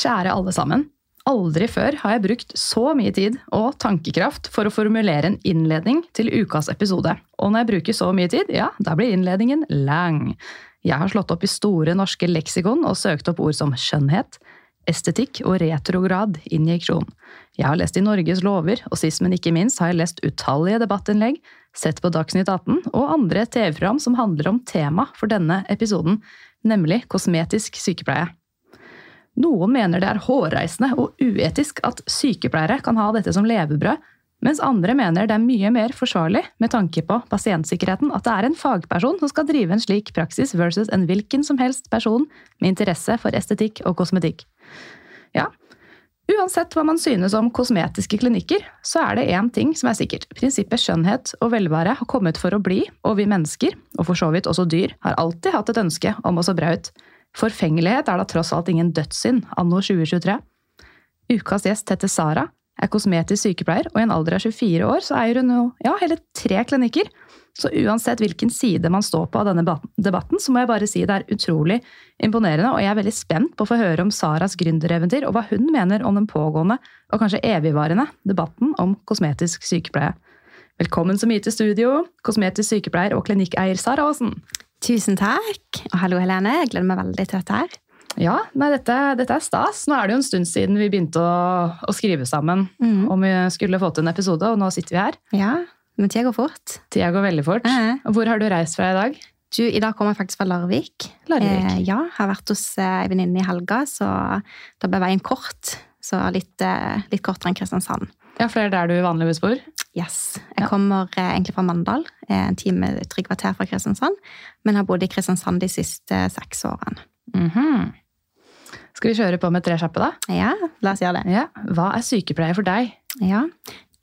Kjære alle sammen. Aldri før har jeg brukt så mye tid og tankekraft for å formulere en innledning til ukas episode. Og når jeg bruker så mye tid, ja, da blir innledningen lang. Jeg har slått opp i Store norske leksikon og søkt opp ord som skjønnhet, estetikk og retrograd injeksjon. Jeg har lest i Norges lover, og sist, men ikke minst har jeg lest utallige debattinnlegg, sett på Dagsnytt 18 og andre TV-program som handler om tema for denne episoden, nemlig kosmetisk sykepleie. Noen mener det er hårreisende og uetisk at sykepleiere kan ha dette som levebrød, mens andre mener det er mye mer forsvarlig med tanke på pasientsikkerheten at det er en fagperson som skal drive en slik praksis versus en hvilken som helst person med interesse for estetikk og kosmetikk. Ja, uansett hva man synes om kosmetiske klinikker, så er det én ting som er sikkert. Prinsippet skjønnhet og velvære har kommet for å bli, og vi mennesker, og for så vidt også dyr, har alltid hatt et ønske om å se bra ut. Forfengelighet er da tross alt ingen dødssynd anno 2023. Ukas gjest heter Sara, er kosmetisk sykepleier, og i en alder av 24 år så eier hun jo ja, hele tre klinikker. Så uansett hvilken side man står på av denne debatten, så må jeg bare si det er utrolig imponerende, og jeg er veldig spent på å få høre om Saras gründereventyr, og hva hun mener om den pågående og kanskje evigvarende debatten om kosmetisk sykepleie. Velkommen så mye til studio, kosmetisk sykepleier og klinikkeier Sara Aasen. Tusen takk. Og hallo, Helene. Jeg gleder meg veldig til dette her. Ja, nei, dette, dette, er stas. Nå er det jo en stund siden vi begynte å, å skrive sammen mm. om vi skulle få til en episode, og nå sitter vi her. Ja, men tida går fort. Tida går veldig fort. Mm. Hvor har du reist fra i dag? Du, I dag kommer jeg faktisk fra Larvik. Larvik. Eh, ja, jeg har vært hos eh, ei venninne i helga, så da ble veien kort. Så litt, eh, litt kortere enn Kristiansand. Ja, For det er der du vanligvis bor? Yes. Jeg kommer eh, egentlig fra Mandal, eh, en time tre kvarter fra Kristiansand. Men har bodd i Kristiansand de siste seks årene. Mm -hmm. Skal vi kjøre på med tre kjappe, da? Ja, la oss gjøre det. Ja. Hva er sykepleie for deg? Ja,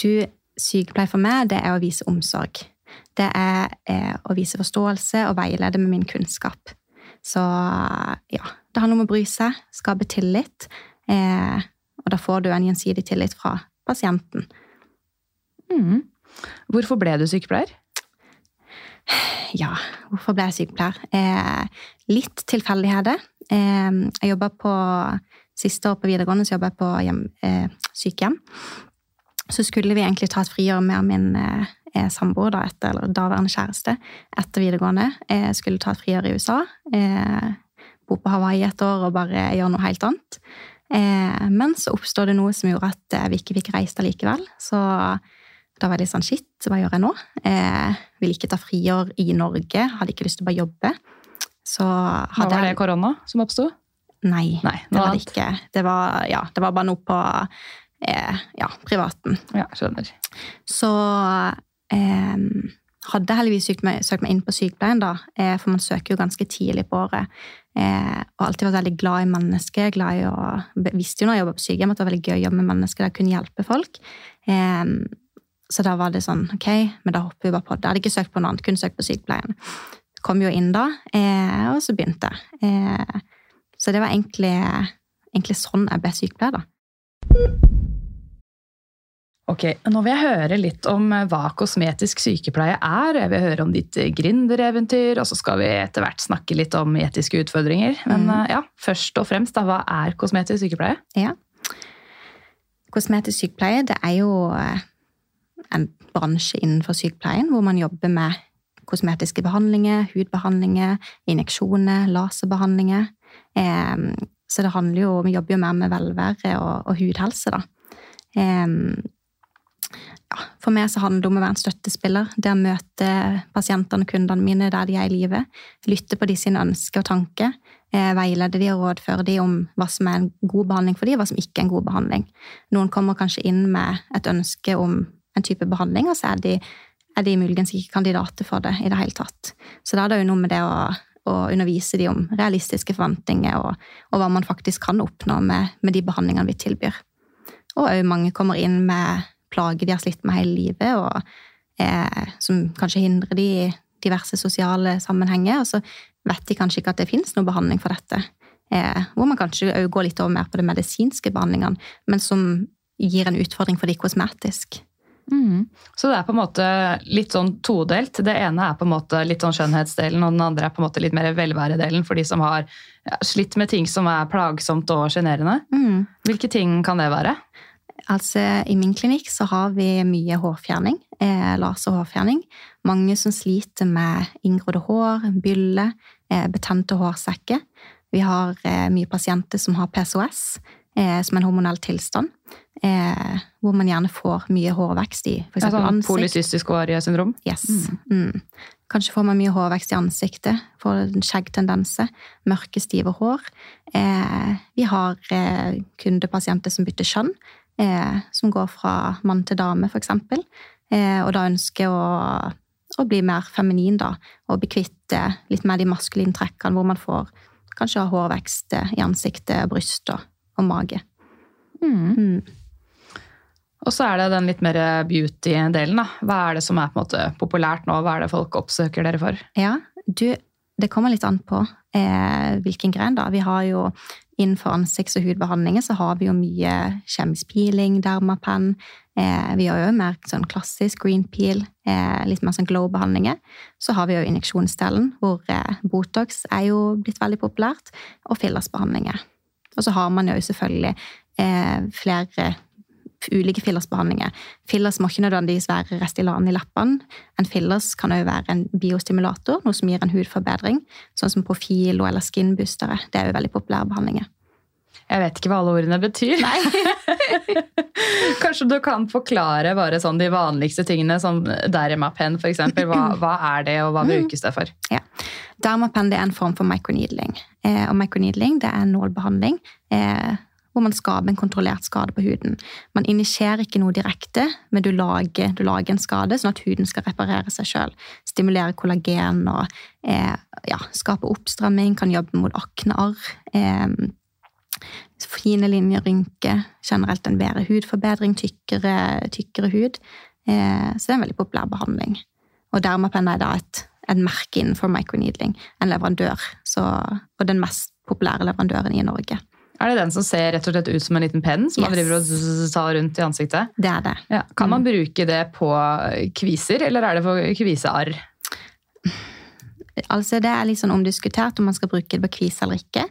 du, Sykepleie for meg, det er å vise omsorg. Det er eh, å vise forståelse og veilede med min kunnskap. Så ja, det handler om å bry seg, skape tillit. Eh, og da får du en gjensidig tillit fra pasienten. Mm. Hvorfor ble du sykepleier? Ja, hvorfor ble jeg sykepleier? Eh, litt tilfeldigheter. Eh, jeg jobba på Siste år på videregående så jobba jeg på hjem, eh, sykehjem. Så skulle vi egentlig ta et friår med min eh, samboer, da, etter, eller daværende kjæreste, etter videregående. Jeg skulle ta et friår i USA. Eh, bo på Hawaii et år og bare gjøre noe helt annet. Eh, men så oppstod det noe som gjorde at eh, vi ikke fikk reist allikevel. Så da var jeg litt sånn shit, hva gjør jeg nå? Eh, vil ikke ta friår i Norge, hadde ikke lyst til å bare jobbe. Så hadde Var det korona som oppsto? Nei, Nei det var det ikke. Det var, ja, det var bare noe på eh, ja, privaten. Ja, skjønner. Så eh, hadde heldigvis søkt meg, søkt meg, inn på sykepleien, da, eh, for man søker jo ganske tidlig på året. Eh, og alltid vært veldig glad i mennesker. glad i å, Visste jo når jeg jobba på sykehjem at det var veldig gøy å jobbe med mennesker der kunne hjelpe folk. Så da var det sånn Ok, men da hopper vi bare på det. Jeg hadde ikke søkt på noe annet, kun søkt på sykepleien. Kom jo inn da, eh, og så begynte jeg. Så det var egentlig, egentlig sånn jeg ble sykepleier, da. Ok, Nå vil jeg høre litt om eh, hva kosmetisk sykepleie er. Jeg vil høre om ditt eh, gründereventyr, og så skal vi etter hvert snakke litt om etiske utfordringer. Men mm. Eh, ja, først og fremst, da, hva er kosmetisk sykepleie? Ja. Kosmetisk sykepleie det er jo en bransje innenfor sykepleien hvor man jobber med kosmetiske behandlinger, hudbehandlinger, injeksjoner, laserbehandlinger. Så det handler jo, vi jobber jo mer med velvære og, og hudhelse, da ja, for meg så handler det om å være en støttespiller. Det å møte pasientene og kundene mine der de er i livet. Lytte på de sine ønsker og tanker. Eh, veilede de og rådføre de om hva som er en god behandling for de, og hva som ikke er en god behandling. Noen kommer kanskje inn med et ønske om en type behandling, og så er de, er de muligens ikke kandidater for det i det hele tatt. Så da er det jo noe med det å, og undervise dem om realistiske forventninger og, og hva man faktisk kan oppnå med, med de behandlingene vi tilbyr. Og òg mange kommer inn med plager de har slitt med hele livet, og eh, som kanskje hindrer de i diverse sosiale sammenhenger. Og så vet de kanskje ikke at det finnes noen behandling for dette. Eh, hvor man kanskje òg går litt over mer på de medisinske behandlingene, men som gir en utfordring for de kosmetisk. Mm. Så det er på en måte litt sånn todelt. Det ene er på en måte litt sånn skjønnhetsdelen, og den andre er på en måte litt mer velværedelen for de som har slitt med ting som er plagsomt og sjenerende. Mm. Hvilke ting kan det være? Altså, I min klinikk så har vi mye hårfjerning. Eh, laserhårfjerning. Mange som sliter med inngrodde hår, byller, eh, betente hårsekker. Vi har eh, mye pasienter som har PCOS, eh, som en hormonell tilstand. Eh, hvor man gjerne får mye hårvekst i f.eks. Altså, sånn ansikt. Polycystisk ovariesyndrom? Yes. Mm. Kanskje får man mye hårvekst i ansiktet, får en skjeggtendenser, mørke, stive hår. Eh, vi har kundepasienter som bytter kjønn, eh, som går fra mann til dame, f.eks. Eh, og da ønsker å, å bli mer feminin, da, og bli kvitt eh, litt mer de maskuline trekkene, hvor man får kanskje ha hårvekst eh, i ansiktet, bryst og, og mage. Mm. Mm. Og så er det den litt mer beauty-delen. da. Hva er det som er på en måte populært nå? Hva er det folk oppsøker dere for? Ja, du, det kommer litt an på eh, hvilken gren, da. Vi har jo innenfor ansikts- og hudbehandlinger så har vi jo mye kjemisk peeling, dermapenn. Eh, vi har jo mer sånn klassisk green peel, eh, litt mer sånn glow-behandlinger. Så har vi jo injeksjonsdelen, hvor eh, Botox er jo blitt veldig populært, og fillersbehandlinger. Og så har man jo selvfølgelig eh, flere ulike fillersbehandlinger. Fillers må ikke nødvendigvis være Restylane i leppene. En fillers kan også være en biostimulator, noe som gir en hudforbedring, sånn som Profilo eller skinboostere. Det er jo veldig populære behandlinger. Jeg vet ikke hva alle ordene betyr. Kanskje du kan forklare bare sånn de vanligste tingene, som Dermapen f.eks. Hva, hva er det, og hva brukes det for? Dermapen det er en form for microneedling. Eh, og microneedling det er nålbehandling eh, hvor man skaper en kontrollert skade på huden. Man initierer ikke noe direkte, men du lager, du lager en skade sånn at huden skal reparere seg sjøl. Stimulere kollagen og eh, ja, skape oppstramming, kan jobbe mot aknearr. Eh, fine linjer, rynker. Generelt en bedre hudforbedring, tykkere, tykkere hud. Eh, så det er en veldig populær behandling. Og Dermapen er da et, et merke innenfor microneedling. En leverandør. Så, og den mest populære leverandøren i Norge. Er det den som ser rett og slett ut som en liten penn som man driver og tar rundt i ansiktet? Det er det. Ja. Kan man bruke det på kviser, eller er det for kvisearr? Altså, det er litt sånn omdiskutert om man skal bruke det på kvise eller ikke.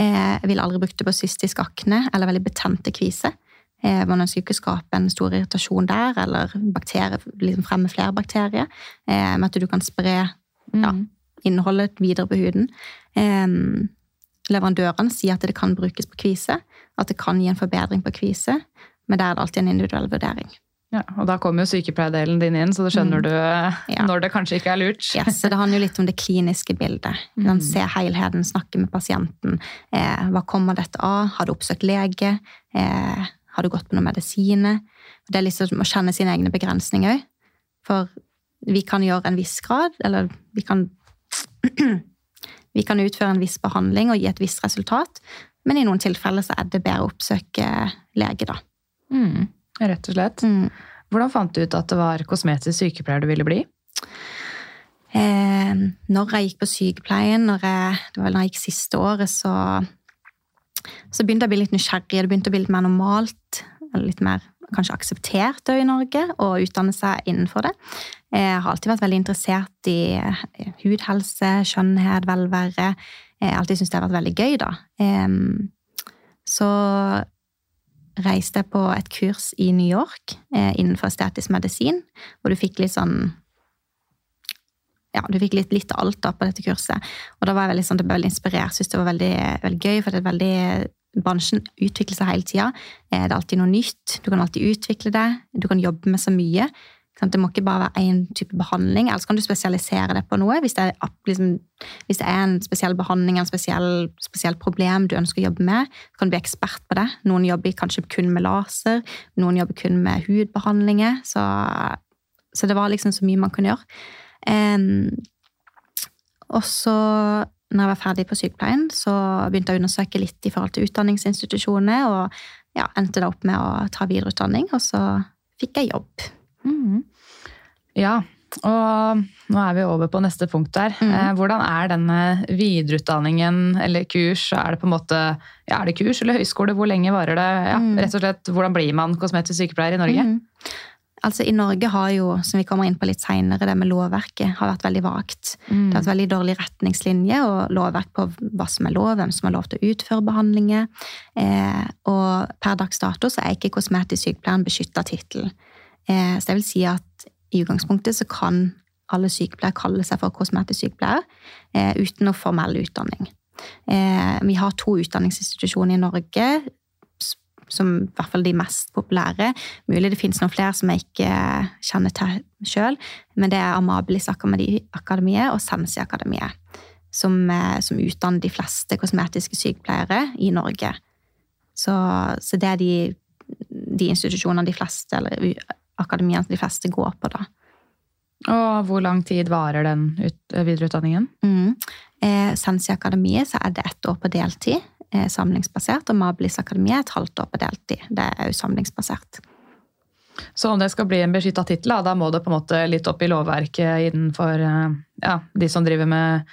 Eh, jeg ville aldri brukt det på cystisk akne eller veldig betente kvise. Eh, man ønsker ikke å skape en stor irritasjon der, eller liksom fremme flere bakterier. Eh, med at du kan spre ja, innholdet videre på huden. Leverandørene sier at det kan brukes på kvise, at det kan gi en forbedring på kvise, men der er det alltid en individuell vurdering. Ja, og da kommer jo sykepleierdelen din inn, så da skjønner Mm. du Ja. når det kanskje ikke er lurt. Ja, så det handler jo litt om det kliniske bildet. Mm. se helheten, snakke med pasienten. Eh, hva kommer dette av? Har du oppsøkt lege? Eh, har du gått på noen medisiner? Det er liksom å kjenne sine egne begrensninger òg. For vi kan gjøre en viss grad, eller vi kan Vi kan utføre en viss behandling og gi et visst resultat, men i noen tilfeller så er det bedre å oppsøke lege, da. Mm. Rett og slett. Mm. Hvordan fant du ut at det var kosmetisk sykepleier du ville bli? Eh, når jeg gikk på sykepleien, jeg, det var vel når jeg gikk siste året, så, så begynte jeg å bli litt nysgjerrig. Det begynte å bli litt mer normalt, litt mer kanskje akseptert òg i Norge, å utdanne seg innenfor det. Jeg har alltid vært veldig interessert i eh, hudhelse, skjønnhet, velvære. Jeg har alltid syntes det har vært veldig gøy, da. Så reiste jeg på et kurs i New York eh, innenfor estetisk medisin, hvor du fikk litt sånn ja, du fikk litt, litt av alt da på dette kurset. Og da var jeg veldig, sånn, det ble veldig inspirert. Synes det var veldig, veldig gøy, for det er veldig, bransjen utvikler seg hele tida. Eh, Det er alltid noe nytt. Du kan alltid utvikle det. Du kan jobbe med så mye. Det må ikke bare være én type behandling. Ellers kan du spesialisere deg på noe. Hvis det er, liksom, hvis det er en spesiell behandling, en spesiell, spesiell problem du ønsker å jobbe med, så kan du bli ekspert på det. Noen jobber kanskje kun med laser, noen jobber kun med hudbehandlinger. Så, så det var liksom så mye man kunne gjøre. Um, og så når jeg var ferdig på sykepleien, så begynte jeg å undersøke litt i forhold til utdanningsinstitusjoner, og ja, endte da opp med å ta videreutdanning, og så fikk jeg jobb. Mm. Ja, og nå er vi over på neste punkt der. Eh, Hvordan er denne videreutdanningen eller kurs? Er det på en måte, ja, er det kurs eller høyskole? Hvor lenge varer det? Ja, Mhm. rett og slett, Hvordan blir man kosmetisk sykepleier i Norge? Mhm. Altså I Norge har jo, som vi kommer inn på litt senere, det med lovverket har vært veldig vagt. Mm. Det har vært veldig dårlig retningslinje og lovverk på hva som er lov, hvem som har lov til å utføre behandlinger. Eh, og per dags dato så er ikke kosmetisk sykepleier en beskytta tittel. Eh, så det vil si at i utgangspunktet så kan alle sykepleiere kalle seg for kosmetisk sykepleier eh, uten noe formell utdanning. Eh, vi har to utdanningsinstitusjoner i Norge, som i hvert fall de mest populære. Mulig det finnes noen flere som jeg ikke kjenner til sjøl, men det er Amabilis Akademiet og Sensi Akademiet, som, eh, som utdanner de fleste kosmetiske sykepleiere i Norge. Så, så det er de, de institusjonene de fleste, eller akademiene de fleste går på, da. Og hvor lang tid varer den ut, videreutdanningen? Mm. Eh, Sensi Akademiet så er det ett år på deltid, eh, samlingsbasert, og Mablis akademi er et halvt år på deltid. Det er jo samlingsbasert. Så om det skal bli en beskytta tittel, da, må det på en måte litt opp i lovverket innenfor eh, ja, de som driver med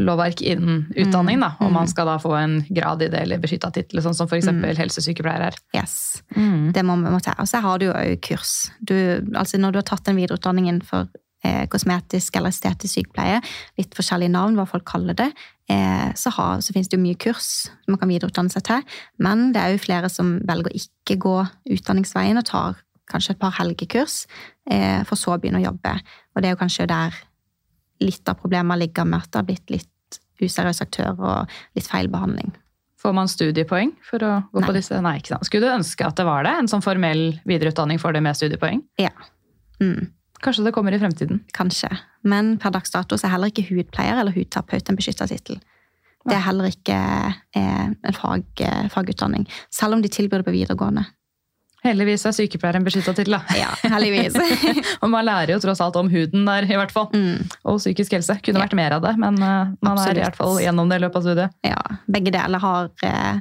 lovverk innen utdanning. Da, om Mm. man skal da få en grad i det eller beskytta tittel, sånn som f.eks. Mm. helsesykepleier er. Yes. Mm. Det må vi må ta. Og så har du jo òg kurs. Du, altså når du har tatt en videreutdanning innenfor kosmetisk eller estetisk sykepleie, litt forskjellige navn, hva folk kaller det, eh, så, har, så finnes det jo mye kurs man kan videreutdanne seg til. Men det er jo flere som velger å ikke gå utdanningsveien og tar kanskje et par helgekurs, eh, for så å begynne å jobbe. Og det er jo kanskje der litt av problemet ligger med at det har blitt litt useriøse aktører og litt feil behandling. Får man studiepoeng for å gå Nei. på disse? Nei, ikke sant. Skulle du ønske at det var det? En sånn formell videreutdanning for det med studiepoeng? Ja. Mm. Kanskje det kommer i fremtiden? Kanskje. Men per dags dato så er heller ikke hudpleier eller hudterapeut en beskytta tittel. Det er heller ikke eh, en fag, eh, fagutdanning, selv om de tilbyr det på videregående. Heldigvis er sykepleier en beskytta tittel, da. Ja, heldigvis. Og man lærer jo tross alt om huden der, i hvert fall. mm, Og psykisk helse. Kunne Ja. vært mer av det, men uh, man er i hvert fall gjennom det i løpet av studiet. ja, begge deler har, uh,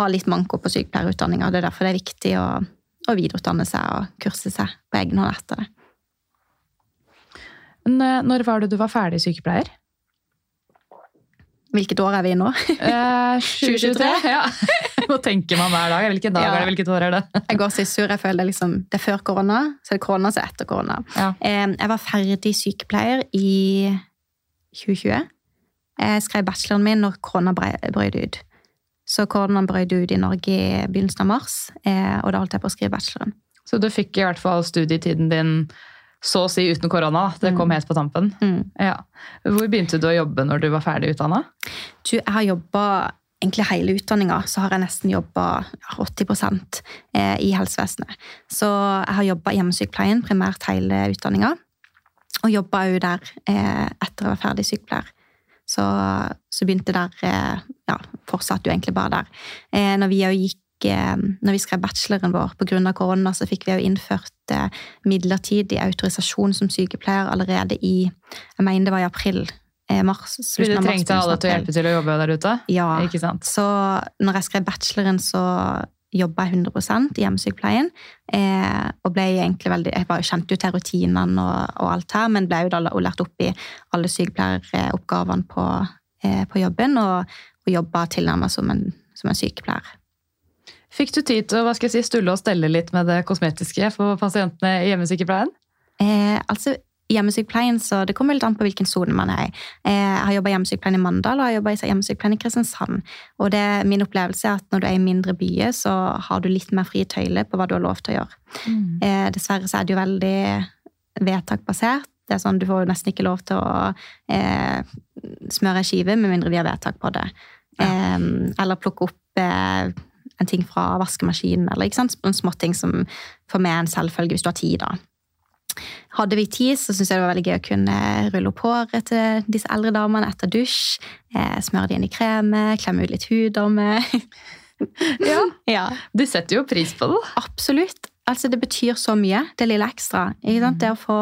har litt manko på sykepleierutdanninga. Det er derfor det er viktig å, å videreutdanne seg og kurse seg på egen hånd etter det. Eh, når var det du var ferdig sykepleier? Hvilket år er vi i nå? Eh, 2023? Ja. Hva tenker man hver dag? Hvilken dag Ja. er det? Hvilket år er det? Jeg går så sur. Jeg føler liksom, det er før korona, så er det korona, så er det etter korona. Ja. Eh, Jeg var ferdig sykepleier i 2020. Jeg skrev bacheloren min når korona brøt ut. Så koronaen brøt ut i Norge i begynnelsen av mars, eh, og da holdt jeg på å skrive bacheloren. Så du fikk i hvert fall studietiden din så å si uten korona. da. Det kom Mm. helt på tampen. Mm. Ja. Hvor begynte du å jobbe når du var ferdig utdanna? Jeg har jobba egentlig hele utdanninga, så har jeg nesten jobba 80 eh, i helsevesenet. Så jeg har jobba i hjemmesykepleien primært hele utdanninga, og jobba òg der eh, etter jeg var ferdig sykepleier. Så, så begynte der eh, Ja, fortsatte jo egentlig bare der. Når vi òg gikk når vi skrev bacheloren vår pga. korona, så fikk vi jo innført eh, midlertidig autorisasjon som sykepleier allerede i jeg mener det var i april. Eh, mars, Du trengte alle til å hjelpe til å jobbe der ute? Ja. Ikke sant? Så når jeg skrev bacheloren, så jobba jeg 100% i hjemmesykepleien. Eh, og ble egentlig veldig, Jeg var kjente jo til rutinene og, og alt her, men ble jo da lært opp i alle sykepleieroppgavene på, eh, på jobben, og, og jobba tilnærmet som en, som en sykepleier. Fikk du tid til å hva skal jeg si, stulle og stelle litt med det kosmetiske for pasientene i hjemmesykepleien? Eh, altså, hjemmesykepleien, så Det kommer litt an på hvilken sone man er i. Eh, jeg har jobba i hjemmesykepleien i Mandal og jeg har jobba i hjemmesykepleien i Kristiansand. Og det, min opplevelse er at når du er i mindre byer, så har du litt mer frie tøyler på hva du har lov til å gjøre. Eh, dessverre så er det jo veldig vedtakbasert. Det er sånn, Du får jo nesten ikke lov til å eh, smøre ei skive med mindre de har vedtak på det. Eh, eller plukke opp eh, en ting fra vaskemaskinen, eller ikke sant? en småting som for meg er en selvfølge hvis du har tid. da. Hadde vi tid, så syntes jeg det var veldig gøy å kunne rulle opp håret til disse eldre damene etter dusj. Eh, smøre de inn i kremet, klemme ut litt hud om Ja. ja. Du setter jo pris på det. Absolutt. Altså det betyr så mye, det lille ekstra. Ikke sant? Det å få,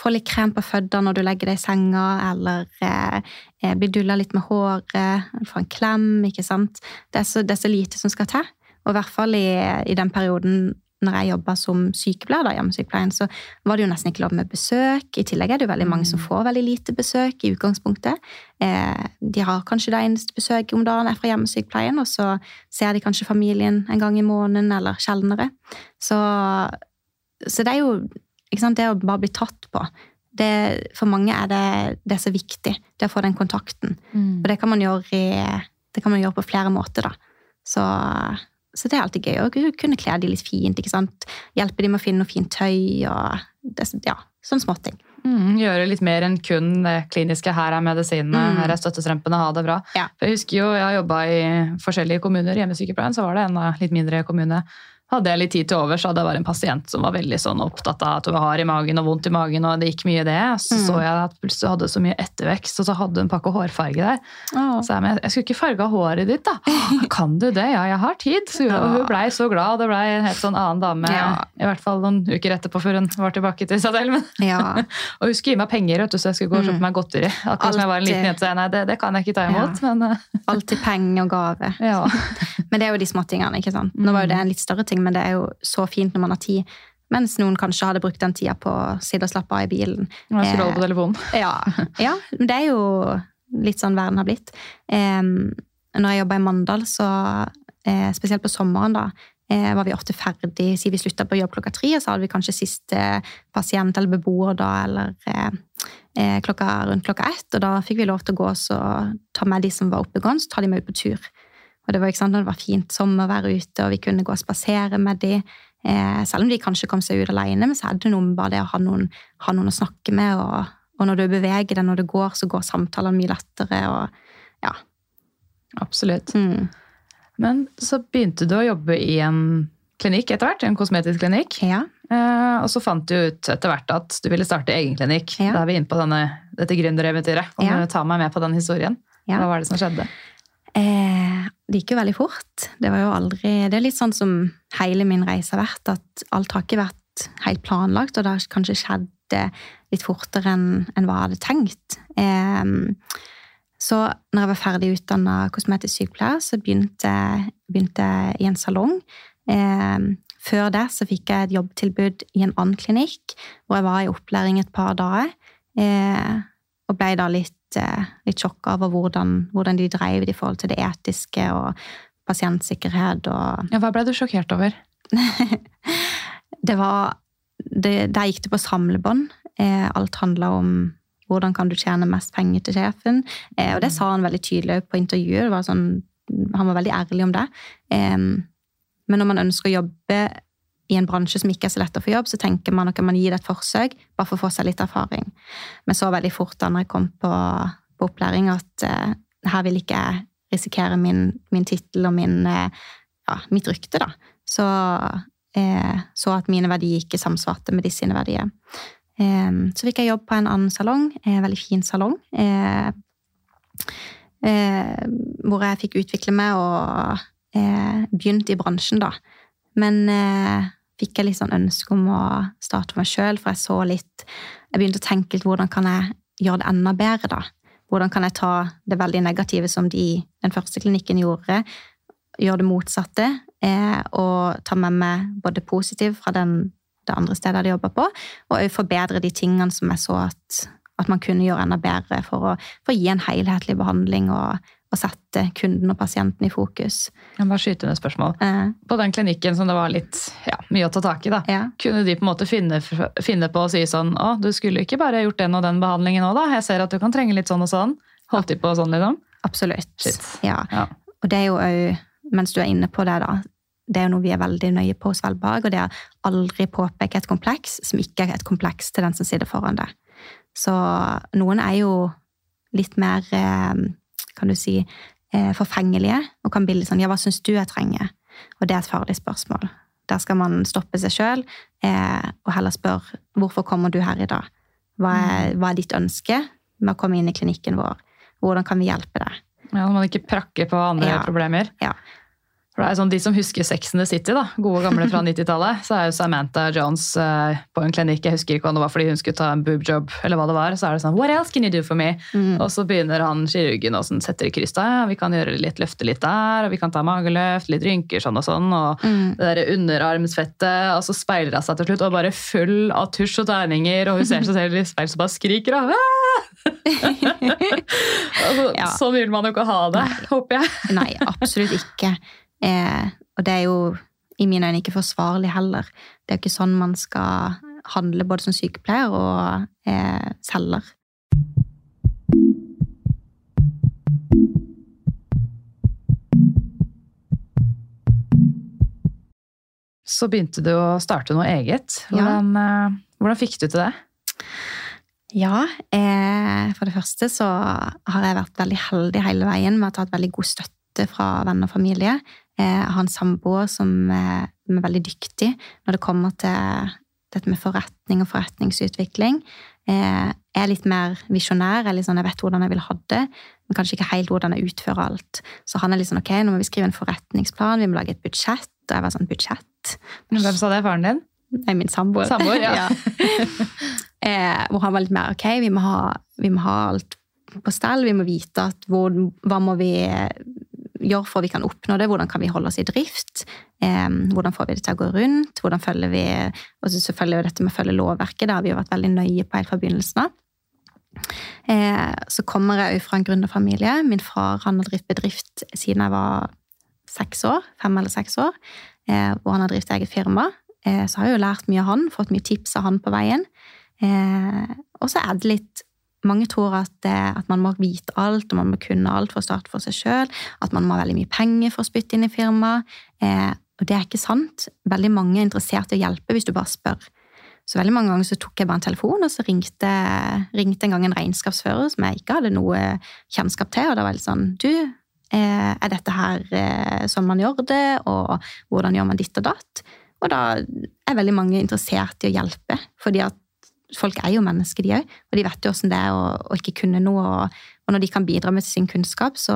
få litt krem på føttene når du legger deg i senga, eller eh, eh, bli dulla litt med håret, få en klem. ikke sant? Det er, så, det er så lite som skal til. Og i hvert fall i, i den perioden når jeg jobba som sykepleier, da, hjemmesykepleien, så var det jo nesten ikke lov med besøk. I tillegg er det jo veldig mange som får veldig lite besøk i utgangspunktet. Eh, de har kanskje det eneste besøket om dagen er fra hjemmesykepleien, og så ser de kanskje familien en gang i måneden eller sjeldnere. Så, så det er jo sant, det å bare bli tatt på. Det, for mange er det, det er så viktig, det å få den kontakten. Mm. Og det kan man gjøre, i, det kan man gjøre på flere måter, da. Så, så det er alltid gøy å kunne kle de litt fint. ikke sant? Hjelpe de med å finne noe fint tøy og det, ja, sånn småting. Mm, gjøre litt mer enn kun det kliniske. Her er medisinene, Mm. her er støttestrømpene, ha det bra. Ja. Jeg husker jo, jeg har jobba i forskjellige kommuner. Hjemmesykepleien så var det en eh, litt mindre kommune. Hadde jeg litt tid til over, så hadde jeg bare en pasient som var veldig sånn opptatt av at hun var hard i magen og vondt i magen, og det gikk mye i det. Så Mm. så jeg at plutselig hadde så mye ettervekst, og så hadde hun en pakke hårfarge der. Så jeg, men jeg skulle ikke farge håret ditt, da. Kan du det? Ja, jeg har tid. Så, hun, hun blei så glad, og det blei en helt sånn annen dame. Ja. I hvert fall noen uker etterpå, før hun var tilbake til selv. Ja. og hun skulle gi meg penger, vet du, så jeg skulle gå og kjøpe meg godteri. Akkurat som jeg var en liten jente. Nei, det, det kan jeg ikke ta imot. Men eh, Alltid penger og gave. ja. Men det er jo de småtingene. ikke sant? Nå var jo det en litt større ting, men det er jo så fint når man har tid. Mens noen kanskje hadde brukt den tida på å sitte og slappe av i bilen. Eh, på telefonen. Ja, ja men det er jo litt sånn verden har blitt. Når jeg jobba i Mandal, så eh, spesielt på sommeren, da, eh, var vi ofte ferdig, si vi slutta på jobb klokka tre, og så hadde vi kanskje siste pasient eller beboer da, eller eh, eh, klokka, rundt klokka ett, og da fikk vi lov til å gå og ta med de som var oppegående, så ta de med ut på tur. Og det var sant, det var fint sommervær ute, og vi kunne gå og spasere med de, eh, selv om de kanskje kom seg ut alene, men så hadde det noe med bare det å ha noen, ha noen å snakke med, og, og når du beveger deg, når det går, så går samtalene mye lettere, og ja. Absolutt. Mm. Men så begynte du å jobbe i en klinikk etter hvert, en kosmetisk klinikk. Ja. Eh, og så fant du ut etter hvert at du ville starte egen klinikk. Ja. Da er vi inne på denne, dette gründereventyret. Kan Ja. du ta meg med på den historien? Ja. Hva var det som skjedde? Eh, det gikk jo veldig fort. Det var jo aldri Det er litt sånn som hele min reise har vært, at alt har ikke vært helt planlagt, og det har kanskje skjedd eh, litt fortere enn en hva jeg hadde tenkt. Så når jeg var ferdig utdanna kosmetisk sykepleier, så begynte, jeg i en salong. Før det så fikk jeg et jobbtilbud i en annen klinikk, hvor jeg var i opplæring et par dager. Eh, og ble da litt, eh, litt sjokka over hvordan, hvordan de drev det i forhold til det etiske og pasientsikkerhet og Ja, hva ble du sjokkert over? det var det, Der gikk det på samlebånd. Eh, alt handla om hvordan kan du tjene mest penger til sjefen. Eh, og det sa han veldig tydelig på intervjuet. Var sånn, han var veldig ærlig om det. Eh, men når man ønsker å jobbe i en bransje som ikke er så lett å få jobb, så tenker man at man gir det et forsøk, bare for å få seg litt erfaring. Men så veldig fort da når jeg kom på, på opplæring, at uh, her vil ikke jeg risikere min, min tittel og min, uh, ja, mitt rykte, da. Så uh, så at mine verdier ikke samsvarte med de sine verdier. Eh, så fikk jeg jobb på en annen salong, en veldig fin salong, hvor jeg fikk utvikle meg og eh, begynte i bransjen, da. Men fikk jeg litt sånn ønske om å starte for meg sjøl, for jeg så litt Jeg begynte å tenke litt hvordan kan jeg gjøre det enda bedre, da? Hvordan kan jeg ta det veldig negative som de, den første klinikken gjorde, gjøre det motsatte, eh, og ta med meg både positivt fra den, det andre stedet jeg hadde jobba på, og forbedre de tingene som jeg så at, at man kunne gjøre enda bedre for å, for å gi en helhetlig behandling og, og sette kunden og pasienten i fokus. Jeg bare skyte inn et spørsmål. Eh, På den klinikken som det var litt ja, mye å ta tak i, da. ja. Kunne de på en måte finne, finne på å si sånn Å, du skulle ikke bare gjort den og den behandlingen nå, da? Jeg ser at du kan trenge litt sånn og sånn. Holdt de på sånn, liksom? Absolutt. Ja. Ja. Og det er jo òg, mens du er inne på det, da Det er jo noe vi er veldig nøye på hos Velberg, og det er aldri påpeke et kompleks som ikke er et kompleks til den som sitter foran deg. Så noen er jo litt mer, eh, kan du si, eh, forfengelige, og kan bli litt sånn Ja, hva syns du jeg trenger? Og det er et farlig spørsmål. Der skal man stoppe seg sjøl eh, og heller spørre hvorfor kommer du her i dag? Hva er, hva er ditt ønske med å komme inn i klinikken vår? Hvordan kan vi hjelpe deg? Ja, Når man ikke prakker på andre Ja. problemer. Ja. For det er sånn, De som husker Sex and the City, da, gode gamle fra 90-tallet, så er jo Samantha Jones eh, på en klinikk. Jeg husker ikke om det var fordi hun skulle ta en boobjob, eller hva det var. Så er det sånn What else can you do for me? Og så begynner han kirurgen og sånn, setter i kryss der. Ja, vi kan gjøre litt, løfte litt der, og vi kan ta mageløft, litt rynker sånn og sånn. Og det der underarmsfettet. Og så speiler hun seg til slutt og bare full av tusj og tegninger, og hun ser seg selv i speil som bare skriker og altså, Ja. Sånn vil man jo ikke ha det, håper jeg. Nei, absolutt ikke. Eh, og det er jo i mine øyne ikke forsvarlig heller. Det er jo ikke sånn man skal handle både som sykepleier og eh, selger. Så begynte du å starte noe eget. Hvordan, ja. hvordan fikk du til det? Ja, eh, for det første så har jeg vært veldig heldig hele veien med å ha tatt veldig god støtte fra venner og familie. Eh, jeg har en samboer som eh, er veldig dyktig når det kommer til dette med forretning og forretningsutvikling. Eh, jeg er litt mer visjonær. Jeg, er sånn, jeg vet hvordan jeg vil ha det, men kanskje ikke helt hvordan jeg utfører alt. Så han er litt sånn ok, nå må vi skrive en forretningsplan, vi må lage et budsjett. Og jeg var sånn budsjett. Hvem sa det? Faren din? Nei, min samboer. Samboer, ja. eh, hvor han var litt mer ok, vi må ha, vi må ha alt på stell. Vi må vite at hvor, hva må vi gjøre for vi kan oppnå det. Hvordan kan vi holde oss i drift? Eh, hvordan får vi det til å gå rundt? Hvordan følger vi Og selvfølgelig dette med å følge lovverket. Det har vi jo vært veldig nøye på helt fra begynnelsen av. Eh, så kommer jeg fra en gründerfamilie. Min far han har drevet bedrift siden jeg var seks år. Fem eller seks år. og hvor han har drevet eget firma. Eh, så har jeg jo lært mye av han, fått mye tips av han på veien. Eh, og så er det litt Mange tror at, at man må vite alt, og man må kunne alt for å starte for seg sjøl. At man må ha veldig mye penger for å spytte inn i firmaet. Eh, og det er ikke sant. Veldig mange er interessert i å hjelpe hvis du bare spør. Så veldig mange ganger så tok jeg bare en telefon, og så ringte, ringte en gang en regnskapsfører som jeg ikke hadde noe kjennskap til. Og da var jeg litt sånn Du, eh, er dette her eh, sånn man gjør det? Og hvordan gjør man ditt og datt? Og da er veldig mange interessert i å hjelpe. fordi at folk er jo mennesker, de òg. Og de vet jo åssen det er å, å ikke kunne noe. Og, og når de kan bidra med sin kunnskap, så,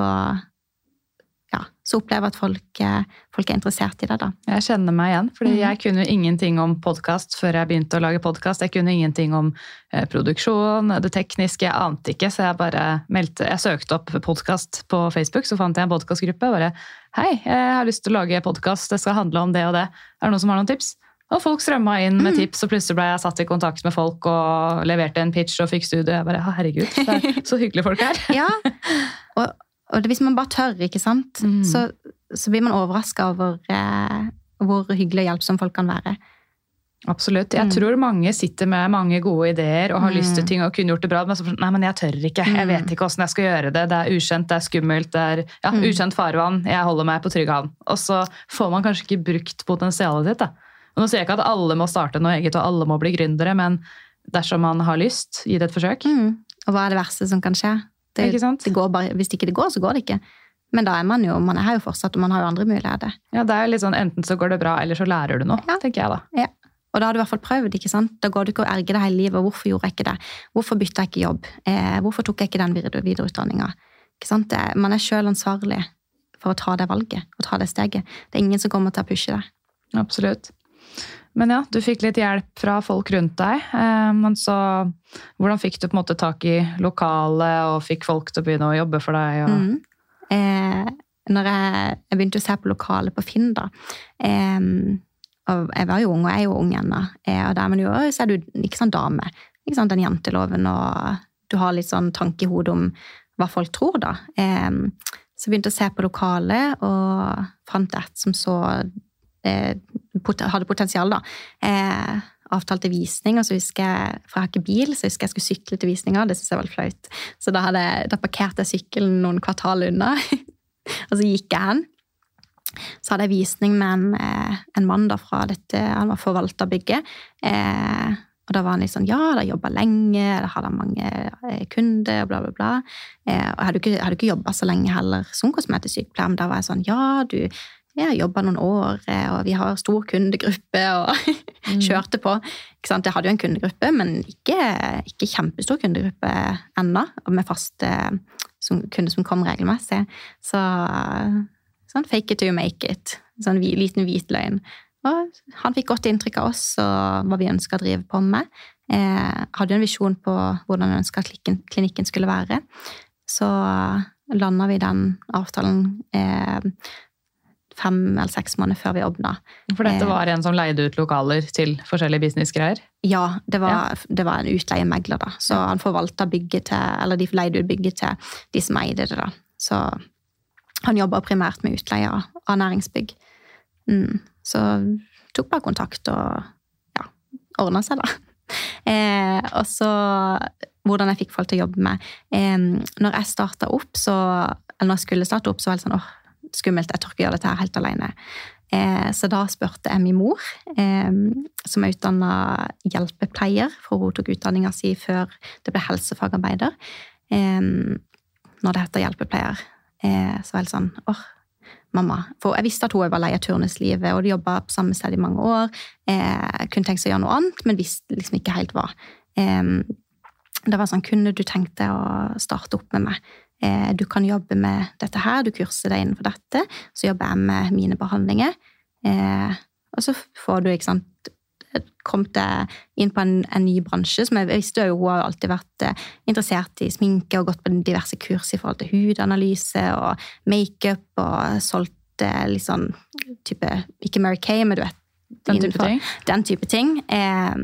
ja, så opplever jeg at folk, eh, folk er interessert i det. da. Jeg kjenner meg igjen, fordi Mhm. jeg kunne ingenting om podkast før jeg begynte å lage podkast. Jeg kunne ingenting om eh, produksjon, det tekniske, jeg ante ikke, så jeg bare meldte Jeg søkte opp podkast på Facebook, så fant jeg en podkastgruppe. Bare Hei, jeg har lyst til å lage podkast, det skal handle om det og det. Er det noen som har noen tips? Og folk strømma inn med tips, og plutselig ble jeg satt i kontakt med folk og leverte en pitch og fikk studio. Jeg bare, herregud, det er så hyggelige folk her. Ja, og, og hvis man bare tør, ikke sant, Mm. så, så blir man overraska over eh, hvor hyggelig og hjelpsom folk kan være. Absolutt. Jeg Mm. tror mange sitter med mange gode ideer og har Mm. lyst til ting og kunne gjort det bra, men så nei, men jeg tør ikke. Jeg Mm. vet ikke åssen jeg skal gjøre det. Det er ukjent, det er skummelt, det er ja, Mm. ukjent farvann. Jeg holder meg på trygg havn. Og så får man kanskje ikke brukt potensialet sitt. Da. Og nå sier jeg ikke at alle må starte noe eget og alle må bli gründere, men dersom man har lyst, gi det et forsøk. Mm. Og hva er det verste som kan skje? Det, det går bare, hvis ikke det går, så går det ikke. Men da er man jo man er her jo fortsatt, og man har jo andre muligheter. Ja, det er jo litt sånn Enten så går det bra, eller så lærer du noe, Ja. tenker jeg da. Og da har du i hvert fall prøvd. ikke sant? Da går du ikke og erger deg hele livet. Hvorfor gjorde jeg ikke det? Hvorfor bytta jeg ikke jobb? Eh, hvorfor tok jeg ikke den videre- videreutdanninga? Man er sjøl ansvarlig for å ta det valget og ta det steget. Det er ingen som kommer til å pushe deg. Absolutt. Men ja, du fikk litt hjelp fra folk rundt deg. eh, Men så hvordan fikk du på en måte tak i lokalet og fikk folk til å begynne å jobbe for deg? Og... Mm. Eh, når jeg, jeg begynte å se på lokalet på Finn, da eh, og Jeg var jo ung, og jeg er jo ung ennå. Eh, og der, men jo, så er du ikke sånn dame. Ikke sant, Den janteloven, og du har litt sånn tanke i hodet om hva folk tror, da. Eh, så jeg å se på lokalet, og fant et som så hadde potensial, da. Eh, avtalte visning, og så husker jeg, for jeg har ikke bil, så husker jeg skulle sykle til visninga. Det syns jeg var litt flaut. Så da, hadde, da parkerte jeg sykkelen noen kvartal unna, og så gikk jeg hen. Så hadde jeg visning med en, eh, en mann da fra dette, han var forvalter bygget. Eh, og da var han litt sånn, ja, da jobba lenge, da hadde han mange kunder, kunder, bla, bla, bla. Eh, og jeg hadde ikke, hadde ikke jobba så lenge heller som kosmetiksykepleier, men da var jeg sånn, ja, du, jeg har jobba noen år, eh, og vi har stor kundegruppe, og kjørte på. Jeg hadde jo en kundegruppe, men ikke, ikke kjempestor kundegruppe ennå, med faste som, kunder som kom regelmessig. Så, Sånn, fake it to make it. Sånn liten hvit løgn. Og han fikk godt inntrykk av oss og hva vi ønska å drive på med. Eh, hadde jo en visjon på hvordan vi ønska at klinikken skulle være. Så landa vi den avtalen eh, fem eller seks måneder før vi åpna. For dette Eh. var en som leide ut lokaler til forskjellige businessgreier? Ja, det var, det var en utleiemegler, da. Så han forvalta bygget til Eller de leide ut bygget til de som eide det, da. Så han jobba primært med utleie av av næringsbygg. Mm. Så tok bare kontakt og ja, ordna seg, da. Eh, og så hvordan jeg fikk folk til å jobbe med. Eh, når jeg starta opp, så Eller når jeg skulle starte opp, så var det sånn åh, skummelt, jeg tør ikke gjøre dette her helt alene. Eh, så da spurte jeg min mor, eh, som er utdanna hjelpepleier, for hun tok utdanninga si før det ble helsefagarbeider. Eh, når det heter hjelpepleier. Eh, så var jeg sånn åh, mamma. For jeg visste at hun var lei av turnuslivet, og de jobba på samme sted i mange år. Eh, jeg kunne tenkt seg å gjøre noe annet, men visste liksom ikke helt hva. Eh, det var sånn, kunne du tenkt deg å starte opp med meg? Eh, du kan jobbe med dette her, du kurser deg innenfor dette, så jobber jeg med mine behandlinger. Eh, og så får du, ikke sant, Kommet deg inn på en, en ny bransje, som jeg visste jo hun har alltid vært eh, interessert i sminke og gått på diverse kurs i forhold til hudanalyse og makeup og solgt litt sånn type, ikke Mary Kay, men du vet. Den type ting? Den type ting. Eh,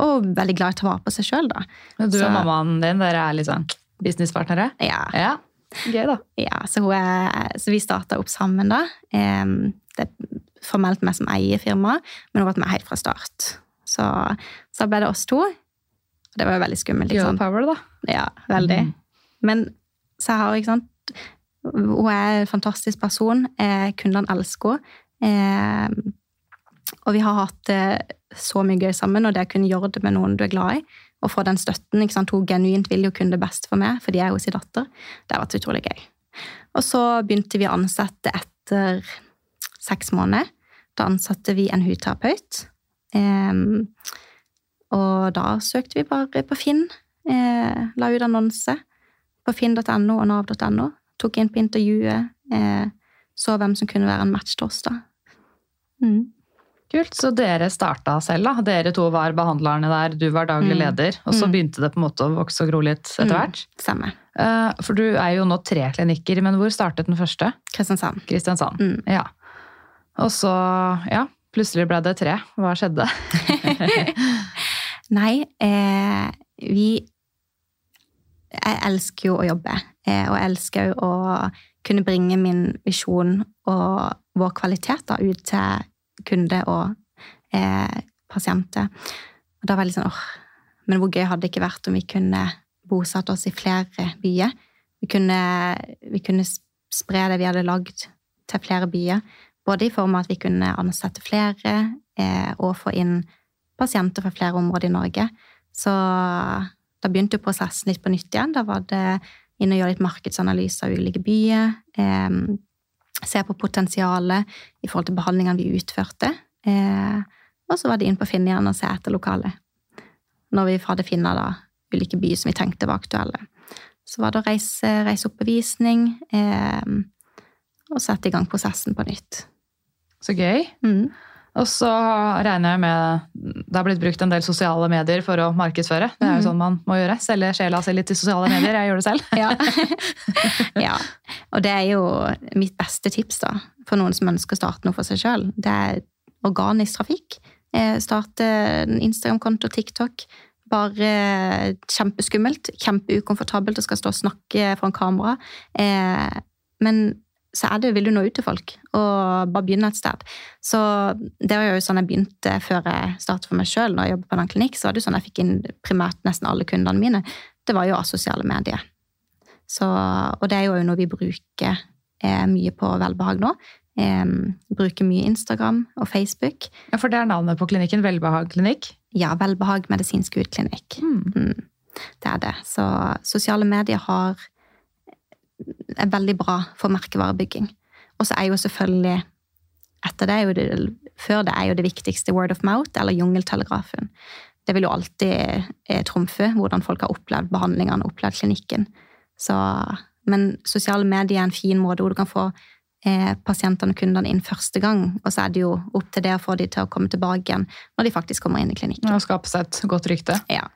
og veldig glad i å ta vare på seg sjøl, da. Du og mammaen din, dere er litt sånn businesspartnere? Ja, Ja. Gøy, da. Ja, så, er, så vi starta opp sammen, da. Det er formelt meg som eier firmaet, men hun har vært med helt fra start. Så, så ble det oss to. Det var jo veldig skummelt. Girl sant? power, da. Ja, veldig. Mm. Men så har ikke sant Hun er en fantastisk person. Eh, kundene elsker henne. Og vi har hatt eh, så mye gøy sammen, og det å kunne gjøre det med noen du er glad i, og få den støtten ikke sant? Hun genuint vil jo kunne det beste for meg, fordi jeg er hennes datter. Det har vært utrolig gøy. Og så begynte vi å ansette etter seks måneder. Da ansatte vi en hudterapeut. Eh, og da søkte vi bare på Finn. Eh, la ut annonse på finn.no og nav.no. Tok inn på intervjuet. Eh, så hvem som kunne være en match til oss, da. Mm. Kult. Så dere starta selv, da. Dere to var behandlerne der, du var daglig Mm. leder. Og så Mm. begynte det på en måte å vokse og gro litt etter Mm. hvert. Mm. Samme. For du er jo nå tre klinikker, men hvor startet den første? Kristiansand. Kristiansand. Mm. Ja. Og så, ja, plutselig ble det tre. Hva skjedde? Nei, eh, vi Jeg elsker jo å jobbe, eh, og jeg elsker jo å kunne bringe min visjon og vår kvalitet da, ut til kunde og eh, pasienter. Og da var jeg litt sånn åh, men hvor gøy hadde det ikke vært om vi kunne bosatt oss i flere byer? Vi kunne, vi kunne spre det vi hadde lagd til flere byer. Både i form av at vi kunne ansette flere eh, og få inn pasienter fra flere områder i Norge. Så da begynte jo prosessen litt på nytt igjen. Da var det inn og gjøre litt markedsanalyse av ulike byer. Eh, se på potensialet i forhold til behandlingene vi utførte. Eh, og så var det inn på Finn igjen og se etter lokale. Når vi hadde funnet da ulike byer som vi tenkte var aktuelle. Så var det å reise, reise opp bevisning eh, og sette i gang prosessen på nytt. Så gøy. Mm. Og så regner jeg med det har blitt brukt en del sosiale medier for å markedsføre. Det er jo Mhm. sånn man må gjøre. Selge sjela si litt i sosiale medier. Jeg gjør det selv. Ja. ja. Og det er jo mitt beste tips da, for noen som ønsker å starte noe for seg sjøl. Det er organisk trafikk. Eh, Starte en Instagram-konto, TikTok. Bare kjempeskummelt. Kjempeukomfortabelt å skal stå og snakke foran kamera. Eh, Men så er det, vil du nå ut til folk, og bare begynne et sted. Så det var jo sånn jeg begynte før jeg startet for meg sjøl. Når jeg jobbet på en klinikk, så var det sånn jeg fikk inn primært nesten alle kundene mine. Det var jo asosiale sosiale medier. Så, og det er jo noe vi bruker eh, mye på velbehag nå. Eh, bruker mye Instagram og Facebook. Ja, For det er navnet på klinikken. Velbehag klinikk. Ja, Velbehag medisinsk hudklinikk. Mm. Det er det. Så sosiale medier har, er veldig bra for merkevarebygging. Og så er jo selvfølgelig etter det, er jo det, Før det er jo det viktigste word of mouth, eller jungeltelegrafen. Det vil jo alltid eh, trumfe hvordan folk har opplevd behandlingene, opplevd klinikken. Så, men sosiale medier er en fin måte hvor du kan få eh, pasientene og kundene inn første gang, og så er det jo opp til det å få de til å komme tilbake igjen når de faktisk kommer inn i klinikken. Og skape seg et godt rykte. Ja.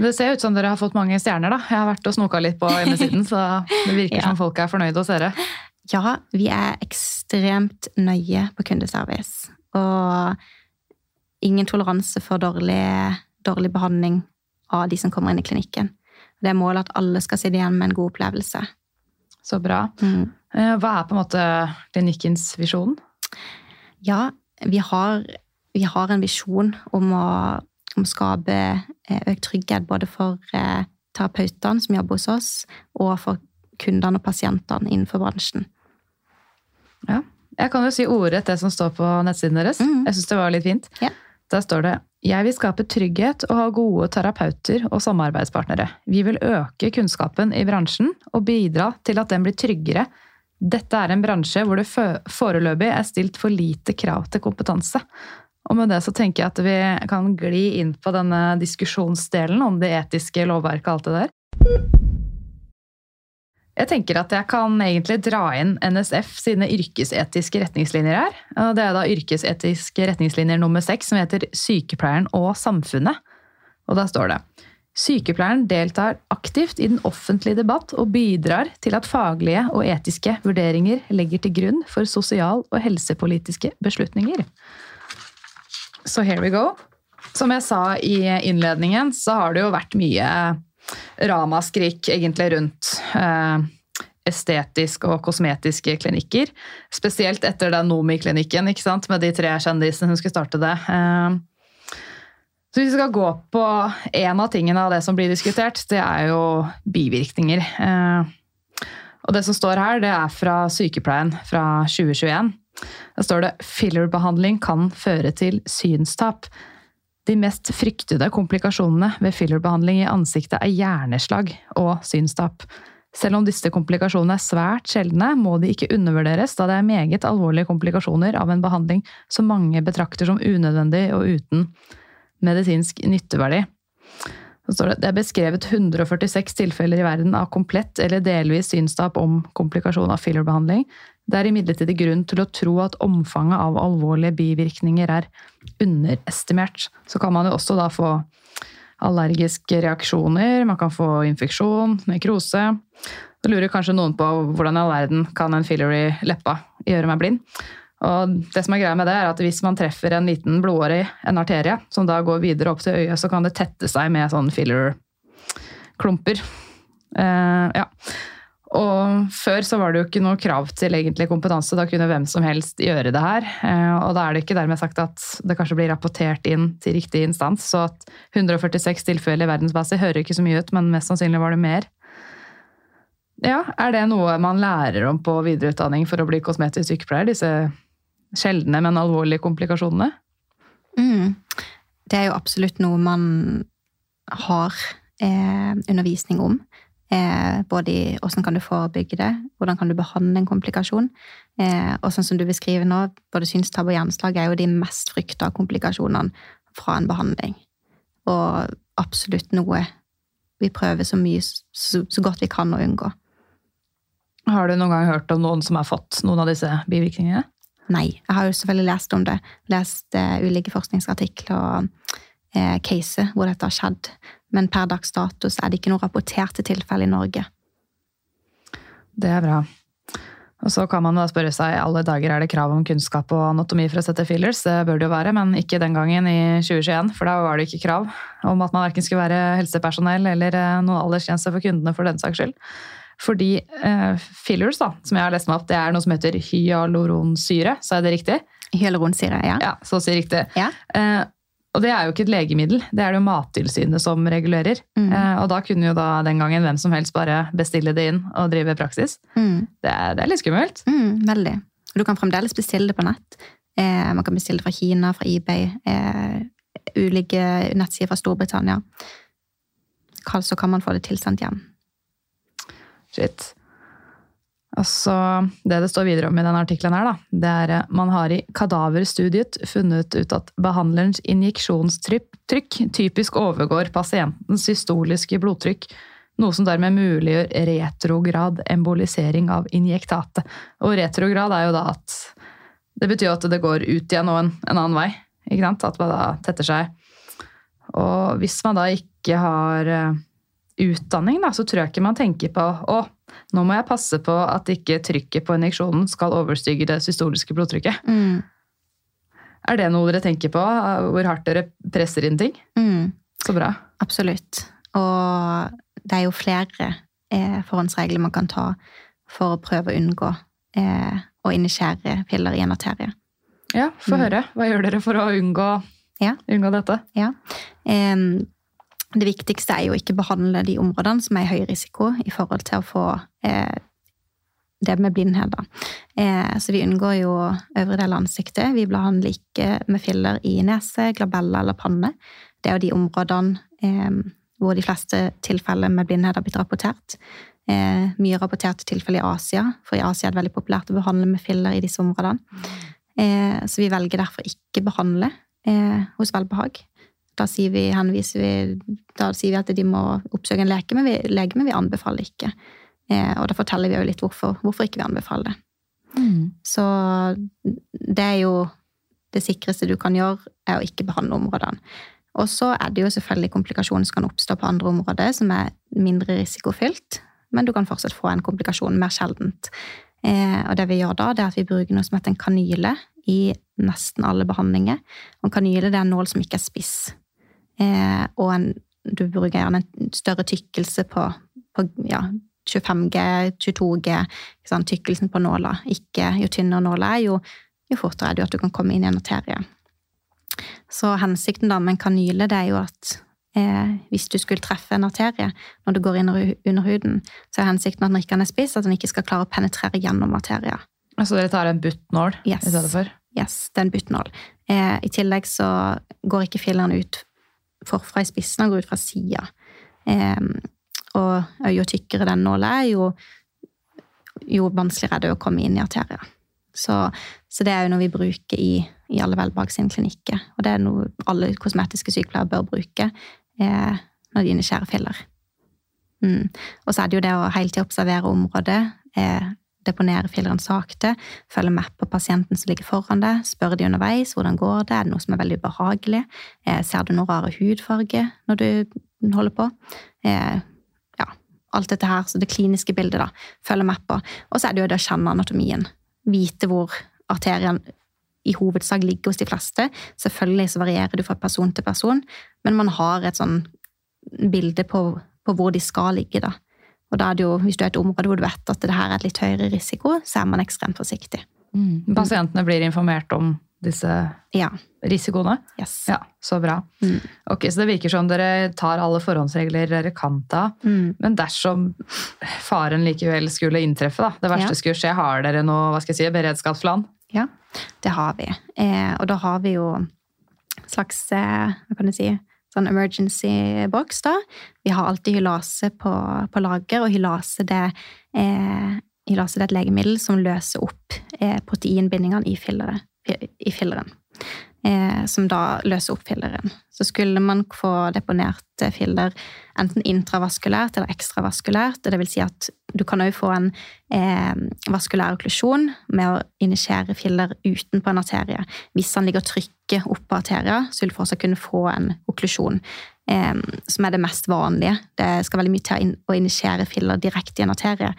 Det ser ut som dere har fått mange stjerner, da. Jeg har vært og snoka litt på hjemmesiden, så det virker Ja. som folk er fornøyde hos dere. Ja, vi er ekstremt nøye på kundeservice. Og ingen toleranse for dårlig, dårlig behandling av de som kommer inn i klinikken. Det er målet at alle skal sitte igjen med en god opplevelse. Så bra. Mm. Eh, Hva er på en måte klinikkens visjon? Ja, vi har, vi har en visjon om å, om skaper eh, økt trygghet både for eh, terapeutene som jobber hos oss, og for kundene og pasientene innenfor bransjen. Ja. Jeg kan jo si ordrett det som står på nettsiden deres. Mhm. Jeg syns det var litt fint. Ja. Der står det Jeg vil skape trygghet og ha gode terapeuter og samarbeidspartnere. Vi vil øke kunnskapen i bransjen og bidra til at den blir tryggere. Dette er en bransje hvor det foreløpig er stilt for lite krav til kompetanse. Og med det så tenker jeg at vi kan gli inn på denne diskusjonsdelen om det etiske lovverket og alt det der. Jeg tenker at jeg kan egentlig dra inn NSF sine yrkesetiske retningslinjer her. Det er da yrkesetiske retningslinjer nummer seks, som heter Sykepleieren og samfunnet. Og da står det Sykepleieren deltar aktivt i den offentlige debatt og bidrar til at faglige og etiske vurderinger legger til grunn for sosial- og helsepolitiske beslutninger. Så here we go. Som jeg sa i innledningen, så har det jo vært mye ramaskrik egentlig rundt eh, estetiske og kosmetiske klinikker. Spesielt etter den Nomi-klinikken med de tre kjendisene som skulle starte det. Eh, så hvis vi skal gå på en av tingene av det som blir diskutert, det er jo bivirkninger. Eh, og det som står her, det er fra Sykepleien fra 2021. Da står det fillerbehandling kan føre til synstap. De mest fryktede komplikasjonene ved fillerbehandling i ansiktet er hjerneslag og synstap. Selv om disse komplikasjonene er svært sjeldne, må de ikke undervurderes, da det er meget alvorlige komplikasjoner av en behandling som mange betrakter som unødvendig og uten medisinsk nytteverdi. Det, det er beskrevet 146 tilfeller i verden av komplett eller delvis synstap om komplikasjon av fillerbehandling. Det er imidlertid grunn til å tro at omfanget av alvorlige bivirkninger er underestimert. Så kan man jo også da få allergiske reaksjoner, man kan få infeksjon, nekrose. Da lurer kanskje noen på hvordan i all verden kan en filler i leppa gjøre meg blind. Og det som er greia med det er at Hvis man treffer en liten blodåre i en arterie, som da går videre opp til øyet, så kan det tette seg med sånn filler-klumper. Uh, ja. Og Før så var det jo ikke noe krav til egentlig kompetanse. Da kunne hvem som helst gjøre det her. Eh, og da er det ikke dermed sagt at det kanskje blir rapportert inn til riktig instans. Så at 146 tilfeller i verdensbasis hører ikke så mye ut, men mest sannsynlig var det mer. Ja, Er det noe man lærer om på videreutdanning for å bli kosmetisk sykepleier? Disse sjeldne, men alvorlige komplikasjonene? Mm. Det er jo absolutt noe man har eh, undervisning om. Eh, både i hvordan kan du forebygge det, hvordan kan du behandle en komplikasjon. Eh, og sånn som du beskriver nå, både synstap og hjerneslag er jo de mest frykta komplikasjonene fra en behandling. Og absolutt noe vi prøver så mye, så, så godt vi kan å unngå. Har du noen gang hørt om noen som har fått noen av disse bivirkningene? Nei. Jeg har jo selvfølgelig lest om det. Lest eh, ulike forskningsartikler og eh, caser hvor dette har skjedd. Men per dags status er det ikke noe rapporterte tilfeller i Norge. Det er bra. Og så kan man da spørre seg alle dager er det krav om kunnskap og anatomi for å sette fillers. Det bør det jo være, men ikke den gangen i 2021, for da var det ikke krav om at man verken skulle være helsepersonell eller eh, noen aldersgrense for kundene for den saks skyld. Fordi eh, fillers, da, som jeg har lest meg opp, det er noe som heter hyaluronsyre. Så er det riktig? Hyaluronsyre, ja. Ja, så å si riktig. Ja. Eh, og det er jo ikke et legemiddel, det er det jo Mattilsynet som regulerer. Mm. Eh, og da kunne jo da den gangen hvem som helst bare bestille det inn og drive praksis. Mm. Det er, det er litt skummelt. Mm, veldig. Og du kan fremdeles bestille det på nett. Eh, man kan bestille det fra Kina, fra eBay, eh, ulike nettsider fra Storbritannia. Så kan man få det tilsendt hjem. Shit. Altså, det det står videre om i denne artikkelen er at man har i kadaverstudiet funnet ut at behandlerens injeksjonstrykk typisk overgår pasientens systoliske blodtrykk, noe som dermed muliggjør retrograd embolisering av injektatet. Og retrograd er jo da at Det betyr at det går ut igjen og en, en annen vei. Ikke sant? At man da tetter seg. Og hvis man da ikke har eh, utdanning, da, så tror jeg ikke man tenker på å, nå må jeg passe på at ikke trykket på injeksjonen skal overstige det systoliske blodtrykket. Mm. Er det noe dere tenker på? Hvor hardt dere presser inn ting? Mm. Så bra. Absolutt. Og det er jo flere eh, forhåndsregler man kan ta for å prøve å unngå eh, å injisere piller i en arterie. Ja, få Mm. høre. Hva gjør dere for å unngå, Ja. unngå dette? Ja. Em, det viktigste er jo ikke behandle de områdene som er i høy risiko i forhold til å få eh, det med blindhet. Eh, så vi unngår jo øvre del av ansiktet. Vi behandler ikke med filler i nese, glabella eller panne. Det er jo de områdene eh, hvor de fleste tilfeller med blindhet har blitt rapportert. Eh, mye rapporterte tilfeller i Asia, for i Asia er det veldig populært å behandle med filler i disse områdene. Eh, så vi velger derfor ikke behandle eh, hos velbehag. Da sier vi, henviser vi, da sier vi at de må oppsøke en lege, men vi, lege, men vi anbefaler ikke. Eh, og da forteller vi jo litt hvorfor, hvorfor ikke vi anbefaler det. Så det er jo det sikreste du kan gjøre, er å ikke behandle områdene. Og så er det jo selvfølgelig komplikasjoner som kan oppstå på andre områder, som er mindre risikofylt, men du kan fortsatt få en komplikasjon mer sjeldent. Eh, og det vi gjør da, det er at vi bruker noe som heter en kanyle i nesten alle behandlinger. Og en kanyle det er en nål som ikke er spiss. Eh, og en, du bruker gjerne en større tykkelse på, på ja, 25G, 22G, ikke sant, tykkelsen på nåla. Ikke, jo tynnere nåla er, jo, jo fortere er det at du kan komme inn i en arterie. Så hensikten da med en kanyle det er jo at eh, hvis du skulle treffe en arterie når du går inn under under huden, så er hensikten at når ikke den er spiss, at den ikke skal klare å penetrere gjennom arteria. Så dere tar en buttnål Yes. i stedet for? Yes, det er en buttnål. Eh, I tillegg så går ikke filleren ut forfra i spissen, og går ut fra sida. Eh, og jo tykkere den nåla er, jo, jo vanskeligere er det å komme inn i arteria. Så, så det er jo noe vi bruker i, i alle Velbag sin klinikker. Og det er noe alle kosmetiske sykepleiere bør bruke eh, når de injiserer filler. Mm. Og så er det jo det å hele tiden observere området, eh, deponere filleren sakte, følge med på pasienten som ligger foran deg, spørre de underveis hvordan går det, er det noe som er veldig ubehagelig, eh, ser du noe rare hudfarge når du holder på? Eh, ja, alt dette her, så det kliniske bildet da, følge med på. Og så er det jo det å kjenne anatomien, vite hvor arterien i hovedsak ligger hos de fleste. Selvfølgelig så varierer du fra person til person, men man har et sånn bilde på, på hvor de skal ligge da. Og da er det jo, hvis du er et område hvor du vet at det her er et litt høyere risiko, så er man ekstremt forsiktig. Pasientene blir informert om disse Ja, risikoene? yes. Ja, så bra. Mm. Ok, Så det virker som dere tar alle forhåndsregler dere kan ta. Mm. Men dersom faren likevel skulle inntreffe, da, det verste Ja. skulle skje, har dere noe hva skal jeg si, beredskapsplan? Ja, det har vi. Eh, og da har vi jo slags, eh, hva kan du si, sånn emergency box da. Vi har alltid hylase på, på lager, og hylase det, eh, hylase det er et legemiddel som løser opp eh, proteinbindingene i, fillere, i filleren. Eh, som da løser opp filleren. Så skulle man få deponert eh, filler enten intravaskulært eller ekstravaskulært, det vil si at du kan også få en eh, vaskulær okklusjon med å injisere filler utenpå en arterie. Hvis han ligger og trykker oppå arteria, så vil du fortsatt kunne få en okklusjon, eh, som er det mest vanlige. Det skal veldig mye til å initiere filler direkte i en arterie.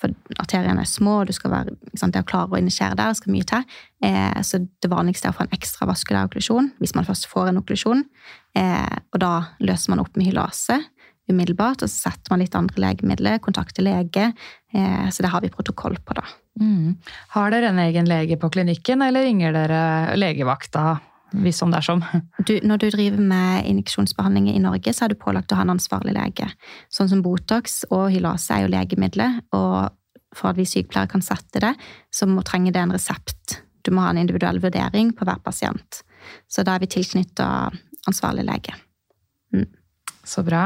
For arteriene er små, og du skal være, sant, det å klare å injisere der skal mye til. Eh, så det vanligste er å få en ekstravaskulær okklusjon, hvis man først får en okklusjon. Eh, og da løser man opp med hylase umiddelbart, og så setter man litt andre legemidler, kontakter lege. Eh, så det har vi protokoll på, da. Mm. Har dere en egen lege på klinikken, eller ringer dere legevakta hvis om dersom? Du, når du driver med injeksjonsbehandling i Norge, så er du pålagt å ha en ansvarlig lege. Sånn som Botox og hylase er jo legemidler, og for at vi sykepleiere kan sette det, så må, trenge det en resept. Du må ha en individuell vurdering på hver pasient. Så da er vi tilknytta ansvarlig lege. Så bra.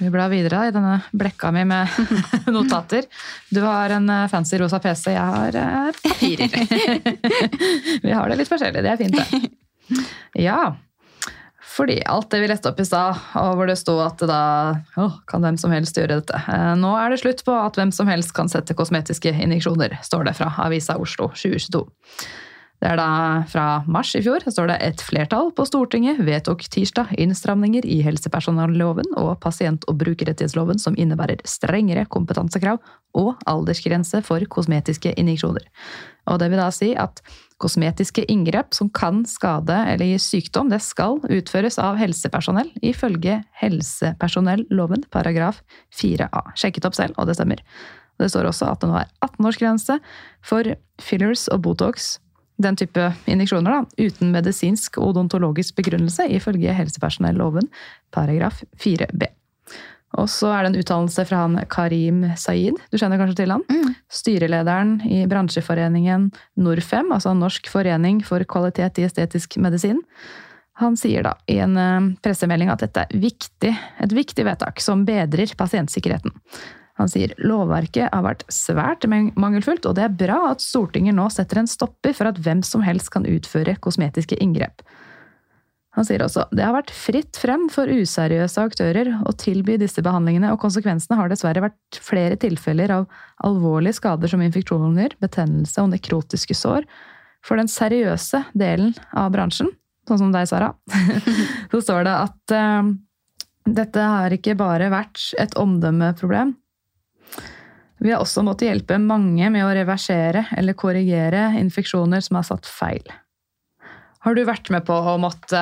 Vi blar videre i denne blekka mi med notater? Du har en eh, fancy rosa PC, jeg har eh, papirer. vi har det litt forskjellig, det er fint det. Ja, Fordi alt det vi lette opp i stad, og hvor det sto at da oh, kan hvem som helst gjøre dette. Eh, Nå er det slutt på at hvem som helst kan sette kosmetiske injeksjoner, står det fra Avisa Oslo 2022. Det er da fra mars i fjor. Står det et flertall på Stortinget vedtok tirsdag innstramninger i helsepersonelloven og pasient- og brukerrettighetsloven som innebærer strengere kompetansekrav og aldersgrense for kosmetiske injeksjoner. Og det vil da si at kosmetiske inngrep som kan skade eller gi sykdom, det skal utføres av helsepersonell ifølge helsepersonelloven paragraf 4a. Sjekket opp selv, og det stemmer. Det står også at det nå er 18-årsgrense for fillers og Botox den type injeksjoner, da, uten medisinsk odontologisk begrunnelse, ifølge helsepersonelloven paragraf 4b. Og så er det en uttalelse fra han Karim Saeed, du kjenner kanskje til han? Mm. Styrelederen i bransjeforeningen Norfem, altså Norsk forening for kvalitet i estetisk medisin. Han sier da i en eh, pressemelding at dette er viktig, et viktig vedtak som bedrer pasientsikkerheten. Han sier lovverket har vært svært mangelfullt, og det er bra at Stortinget nå setter en stopper for at hvem som helst kan utføre kosmetiske inngrep. Han sier også det har vært fritt frem for useriøse aktører å tilby disse behandlingene, og konsekvensene har dessverre vært flere tilfeller av alvorlige skader som infeksjoner, betennelse og nekrotiske sår. For den seriøse delen av bransjen, sånn som deg, Sara, så står det at uh, dette har ikke bare vært et omdømmeproblem, vi har også måttet hjelpe mange med å reversere eller korrigere infeksjoner som har satt feil. Har du vært med på å måtte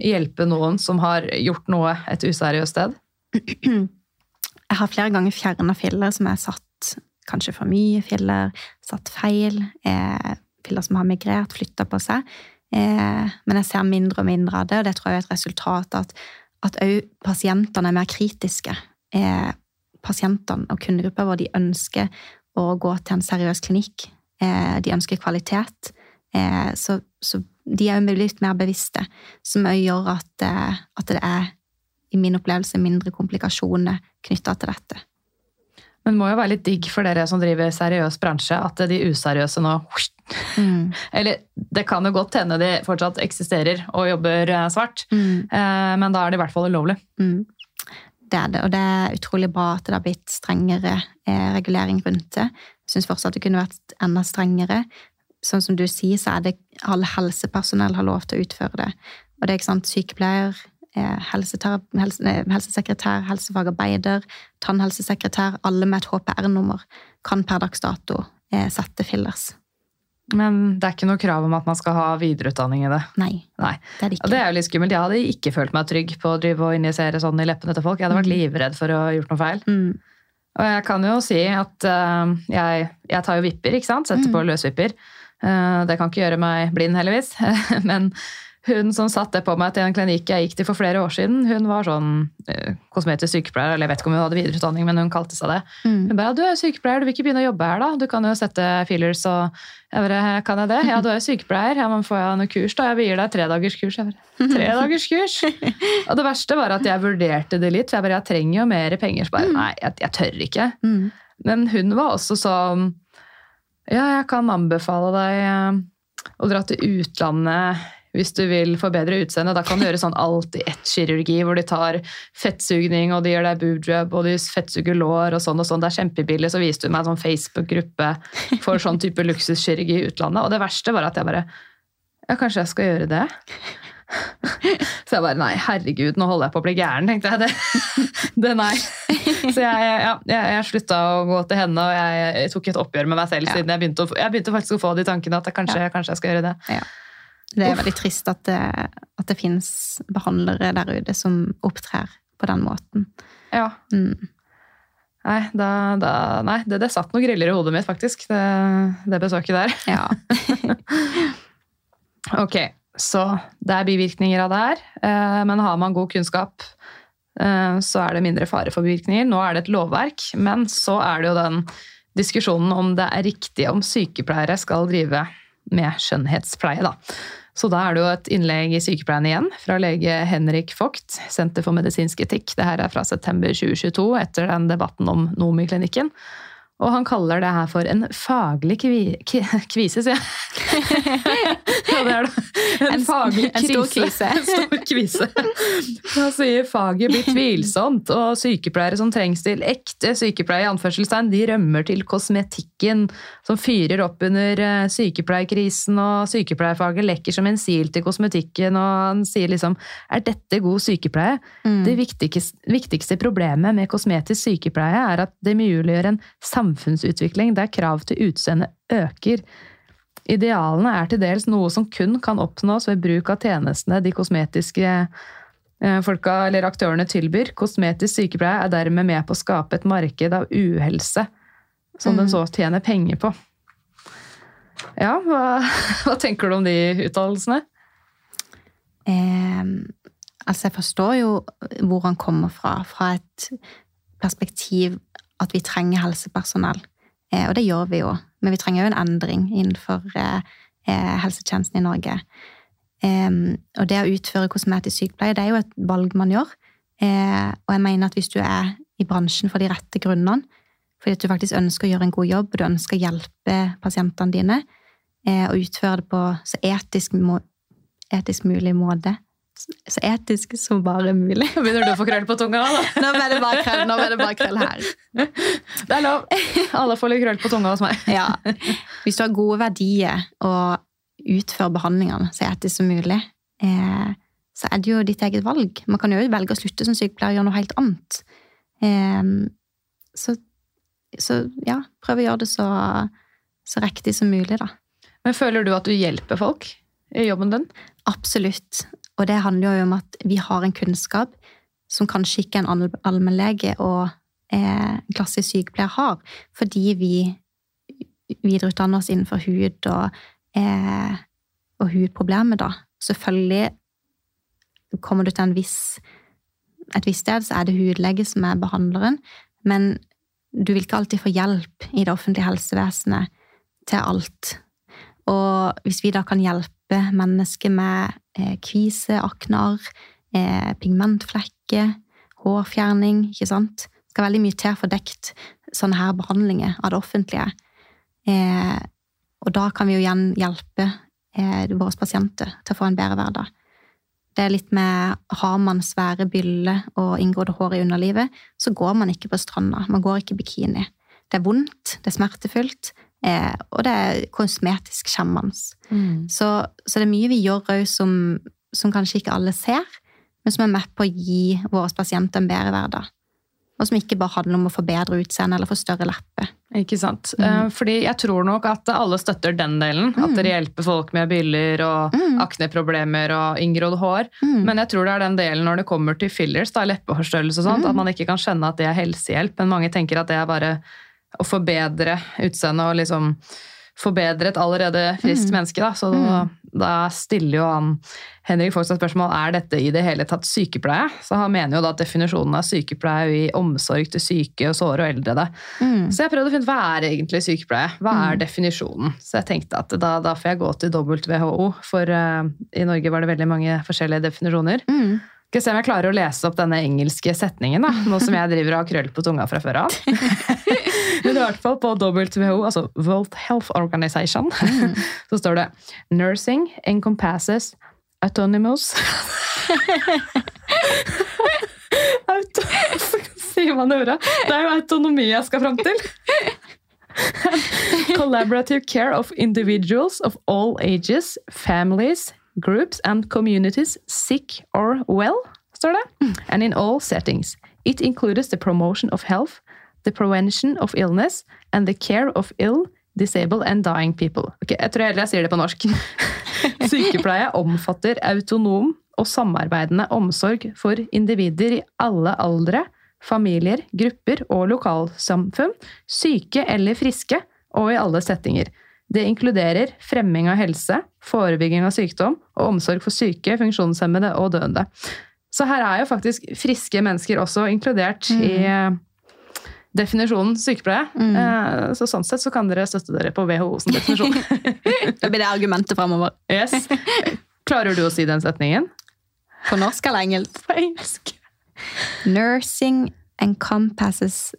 hjelpe noen som har gjort noe et useriøst sted? Jeg har flere ganger fjerna filler som er satt kanskje for mye filler, satt feil. Eh, filler som har migrert, flytta på seg. Eh, men jeg ser mindre og mindre av det, og det tror jeg er et resultat av at òg pasientene er mer kritiske. Pasientene og kundegrupper hvor de ønsker å gå til en seriøs klinikk. Eh, de ønsker kvalitet. Eh, så, så de er jo litt mer bevisste, som gjør at, eh, at det er, i min opplevelse, mindre komplikasjoner knytta til dette. Men det må jo være litt digg for dere som driver seriøs bransje, at de useriøse nå mm. Eller det kan jo godt hende de fortsatt eksisterer og jobber svart, mm. men da er det i hvert fall ulovlig. Mm. Det er det, og det er utrolig bra at det har blitt strengere eh, regulering rundt det. Jeg syns fortsatt det kunne vært enda strengere. Sånn som du sier, så er det alle helsepersonell har lov til å utføre det. Og det er ikke sant, sykepleier, eh, helsesekretær, helsefagarbeider, tannhelsesekretær, alle med et HPR-nummer kan per dags dato eh, sette fillers. Men det er ikke noe krav om at man skal ha videreutdanning i det? Nei, Nei. det er det ikke. Og det er jo litt skummelt. Jeg hadde ikke følt meg trygg på å drive og injisere sånn i leppene til folk. Jeg hadde vært Mm. livredd for å ha gjort noe feil. Mm. Og jeg kan jo si at uh, jeg, jeg tar jo vipper, ikke sant? Setter Mm. på løsvipper. Uh, det kan ikke gjøre meg blind, heldigvis. Men hun som satte på meg til en klinikk jeg gikk til for flere år siden, hun var sånn eh, kosmetisk sykepleier, eller jeg vet ikke om hun hadde videreutdanning, men hun kalte seg det. Mm. Hun bare, du er sykepleier, du vil ikke begynne å jobbe her da? Du kan jo sette fillers og jeg bare, kan jeg det? Ja, du er sykepleier. Ja, men får jeg noe kurs da? Jeg gir deg tre dagers kurs. Jeg bare, tre dagers kurs? Og det verste var at jeg vurderte det litt, for jeg bare, jeg trenger jo mer penger. Så bare, nei, jeg, jeg tør ikke. Mm. Men hun var også sånn, ja, jeg kan anbefale deg eh, å dra til utlandet hvis du vil få bedre utseende. Da kan du gjøre sånn alt-i-ett-kirurgi, hvor de tar fettsugning, og de gjør deg boobjob, og de fettsuger lår og sånn og sånn. Det er kjempebillig. Så viste du meg en sånn Facebook-gruppe for sånn type luksuskirurgi i utlandet. Og det verste var at jeg bare Ja, kanskje jeg skal gjøre det? Så jeg bare nei, herregud, nå holder jeg på å bli gæren, tenkte jeg. Det, det nei. Så jeg, ja, jeg, jeg slutta å gå til henne, og jeg, jeg tok et oppgjør med meg selv Ja. siden jeg begynte, å, jeg begynte faktisk å få de tankene at kanskje, kanskje jeg skal gjøre det. Det er Uff. veldig trist at det, at det finnes behandlere der ute som opptrer på den måten. Ja. Mm. Nei, da, da, nei det, det satt noen griller i hodet mitt, faktisk, det, det besøket der. Ja. Ok, så det er bivirkninger av det her, eh, men har man god kunnskap, eh, så er det mindre fare for bivirkninger. Nå er det et lovverk, men så er det jo den diskusjonen om det er riktig om sykepleiere skal drive med skjønnhetspleie, da. Så da er det jo et innlegg i Sykepleien igjen, fra lege Henrik Vogt, Senter for medisinsk etikk. Det her er fra september 2022, etter den debatten om Nomi-klinikken. Og han kaller det her for en faglig kvi, kvise, sier jeg. og det er da en, En- faglig en stor krise. krise. En stor kvise. Da sier faget blir tvilsomt, og sykepleiere som trengs til ekte sykepleie, i anførselstegn, de rømmer til kosmetikken, som fyrer opp under eh, sykepleierkrisen, og sykepleierfaget lekker som en sil til kosmetikken, og han sier liksom er dette god sykepleie? Mm. Det viktigste, viktigste problemet med kosmetisk sykepleie er at det muliggjør en samfunnsutvikling der krav til utseende øker. Idealene er til dels noe som kun kan oppnås ved bruk av tjenestene de kosmetiske eh, folka eller aktørene tilbyr. Kosmetisk sykepleie er dermed med på å skape et marked av uhelse, som den så tjener penger på. Ja, hva, hva tenker du om de uttalelsene? Eh, altså, jeg forstår jo hvor han kommer fra, fra et perspektiv at vi trenger helsepersonell. Eh, og det gjør vi jo, men vi trenger jo en endring innenfor eh, eh, helsetjenesten i Norge. Og det å utføre kosmetisk sykepleie, det er jo et valg man gjør. Eh, og jeg mener at hvis du er i bransjen for de rette grunnene, fordi at du faktisk ønsker å gjøre en god jobb, og du ønsker å hjelpe pasientene dine, og utføre det på så etisk, etisk mulig måte. Så etisk som bare mulig. Begynner du å få krøll på tunga? da? Nå ble det bare krøll, nå ble det bare krøll her. Det er lov. Alle får litt krøll på tunga hos meg. Ja. Hvis du har gode verdier og utfører behandlingene så etisk som mulig, eh, så er det jo ditt eget valg. Man kan jo velge å slutte som sykepleier og gjøre noe helt annet. Eh, så, så ja, prøv å gjøre det så, så riktig som mulig, da. Men føler du at du hjelper folk i jobben din? Absolutt. Og det handler jo om at vi har en kunnskap som kanskje ikke en all- allmennlege og eh, klassisk sykepleier har, fordi vi videreutdanner oss innenfor hud og, eh, og hudproblemer, da. Selvfølgelig kommer du til viss, et visst sted, så er det hudlege som er behandleren, men du vil ikke alltid få hjelp i det offentlige helsevesenet til alt. Og hvis vi da kan hjelpe mennesker med kvise, aknar, eh, pigmentflekker, hårfjerning, ikke sant? Det skal veldig mye til for dekt sånne her behandlinger av det offentlige. Eh, og da kan vi jo igjen hjelpe eh, våre pasienter til å få en bedre hverdag. Det er litt med Har man svære byller og inngrodde hår i underlivet, så går man ikke på stranda. Man går ikke i bikini. Det er vondt, det er smertefullt, eh, og det er kosmetisk skjemmende. Så, så det er mye vi gjør òg som, som kanskje ikke alle ser, men som er med på å gi våre pasienter en bedre hverdag. Og som ikke bare handler om å få bedre utseende eller få større lepper. Ikke sant? Mm. Eh, Fordi jeg tror nok at alle støtter den delen. At dere hjelper folk med byller og Mm. akneproblemer og inngrodd hår. Mm. Men jeg tror det er den delen når det kommer til fillers, da, leppeforstørrelse og sånt, Mm. at man ikke kan skjønne at det er helsehjelp. Men mange tenker at det er bare å forbedre utseendet og liksom forbedre et allerede friskt Mm. menneske. Da. Så Mm. da stiller jo han Henrik Fogstad spørsmål er dette i det hele tatt sykepleie. Så han mener jo da at definisjonen av sykepleie er i omsorg til syke og såre og eldre. Mm. Så jeg prøvde å finne ut hva er egentlig sykepleie. Hva er definisjonen? Så jeg tenkte at da, da får jeg gå til WHO, for uh, i Norge var det veldig mange forskjellige definisjoner. Mm. Skal se om jeg klarer å lese opp denne engelske setningen, da, nå som jeg driver og har krøll på tunga fra før av. Men i hvert fall på WHO, altså World Health Organization, så står det Nursing encompasses autonomous Auto... Sier man det ordet? Det er jo autonomi jeg skal fram til. Collaborative care of individuals of all ages, families, groups and communities, sick or well, står det. And in all settings. It includes the promotion of health, the prevention of illness, and the care of ill, disabled and dying people. Ok, jeg tror heller jeg sier det på norsk. Sykepleie omfatter autonom og samarbeidende omsorg for individer i alle aldre, familier, grupper og lokalsamfunn, syke eller friske, og i alle settinger. Det inkluderer fremming av helse, forebygging av sykdom og omsorg for syke, funksjonshemmede og døende. Så her er jo faktisk friske mennesker også inkludert i eh, definisjonen sykepleie. Mm. Så sånn sett så kan dere støtte dere på WHO som definisjon. Da blir det argumentet fremover. yes. Klarer du å si den setningen? På norsk eller engelsk? På engelsk. Nursing encompasses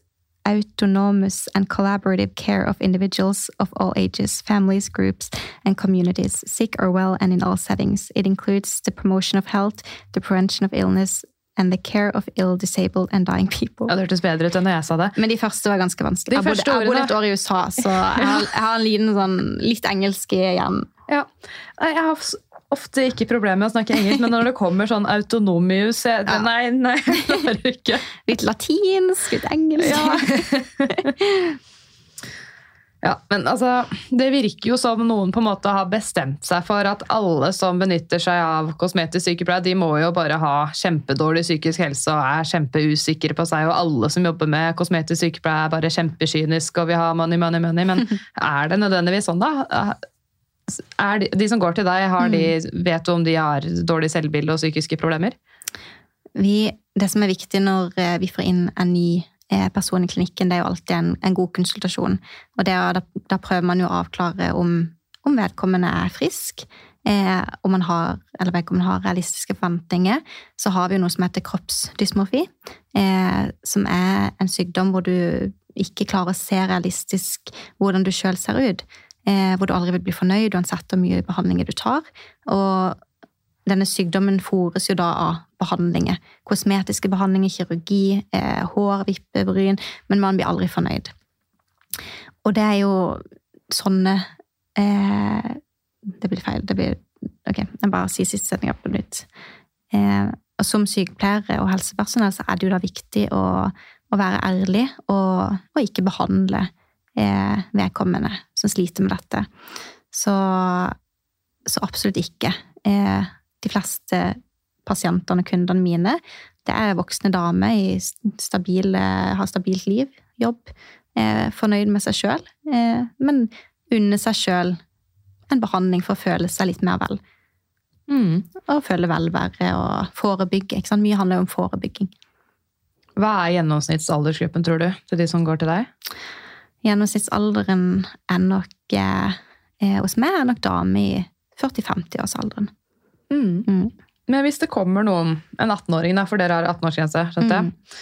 autonomous and collaborative care of individuals of all ages, families, groups, and communities, sick or well, and in all settings. It includes the promotion of health, the prevention of illness, and the care of ill, disabled, and dying people. Ja, det hørtes bedre ut enn da jeg sa det. Men de første var ganske vanskelig. De Jeg bodde, jeg bodde et år i USA, så jeg har, jeg har en liten sånn litt engelsk igjen. Ja. Jeg har ofte ikke problemer med å snakke engelsk, men når det kommer sånn autonomius jeg, Ja. Nei, nei, det klarer ikke. Litt latinsk, litt engelsk. Ja. Ja, men altså, Det virker jo som noen på en måte har bestemt seg for at alle som benytter seg av kosmetisk sykepleie, de må jo bare ha kjempedårlig psykisk helse og er kjempeusikre på seg. Og alle som jobber med kosmetisk sykepleie er bare kjempekyniske og vil ha money, money, money. Men er det nødvendigvis sånn, da? Er de, de som går til deg, har de, vet du om de har dårlig selvbilde og psykiske problemer? Vi, det som er viktig når eh, vi får inn en ny person i klinikken, det er jo alltid en, en god konsultasjon. Og det, da, da prøver man jo å avklare om, om vedkommende er frisk, eh, om man har, eller vedkommende har realistiske forventninger. Så har vi jo noe som heter kroppsdysmorfi, eh, som er en sykdom hvor du ikke klarer å se realistisk hvordan du sjøl ser ut. Eh, hvor du aldri vil bli fornøyd uansett hvor mye behandlinger du tar. Og denne sykdommen fores jo da av behandlinger. Kosmetiske behandlinger, kirurgi, eh, hår, vippebryn, men man blir aldri fornøyd. Og det er jo sånne eh, Det blir feil. Det blir, ok, jeg bare sier siste setning på nytt. Eh, og som sykepleiere og helsepersonell så er det jo da viktig å, å være ærlig og, og ikke behandle eh, vedkommende som sliter med dette. Så, så absolutt ikke. Eh, de fleste pasientene og kundene mine, det er voksne damer i stabile, har stabilt liv, jobb, er fornøyd med seg sjøl, eh, men unner seg sjøl en behandling for å føle seg litt mer vel. Mm. Og føle velvære og forebygge. Mye handler jo om forebygging. Hva er gjennomsnittsaldersgruppen, tror du, til de som går til deg? Gjennomsnittsalderen er nok eh, eh, hos meg er nok dame i 40-50-årsalderen. Mm. Men hvis det kommer noen, en 18-åring, da, for dere har 18-årsgrense, skjønte jeg,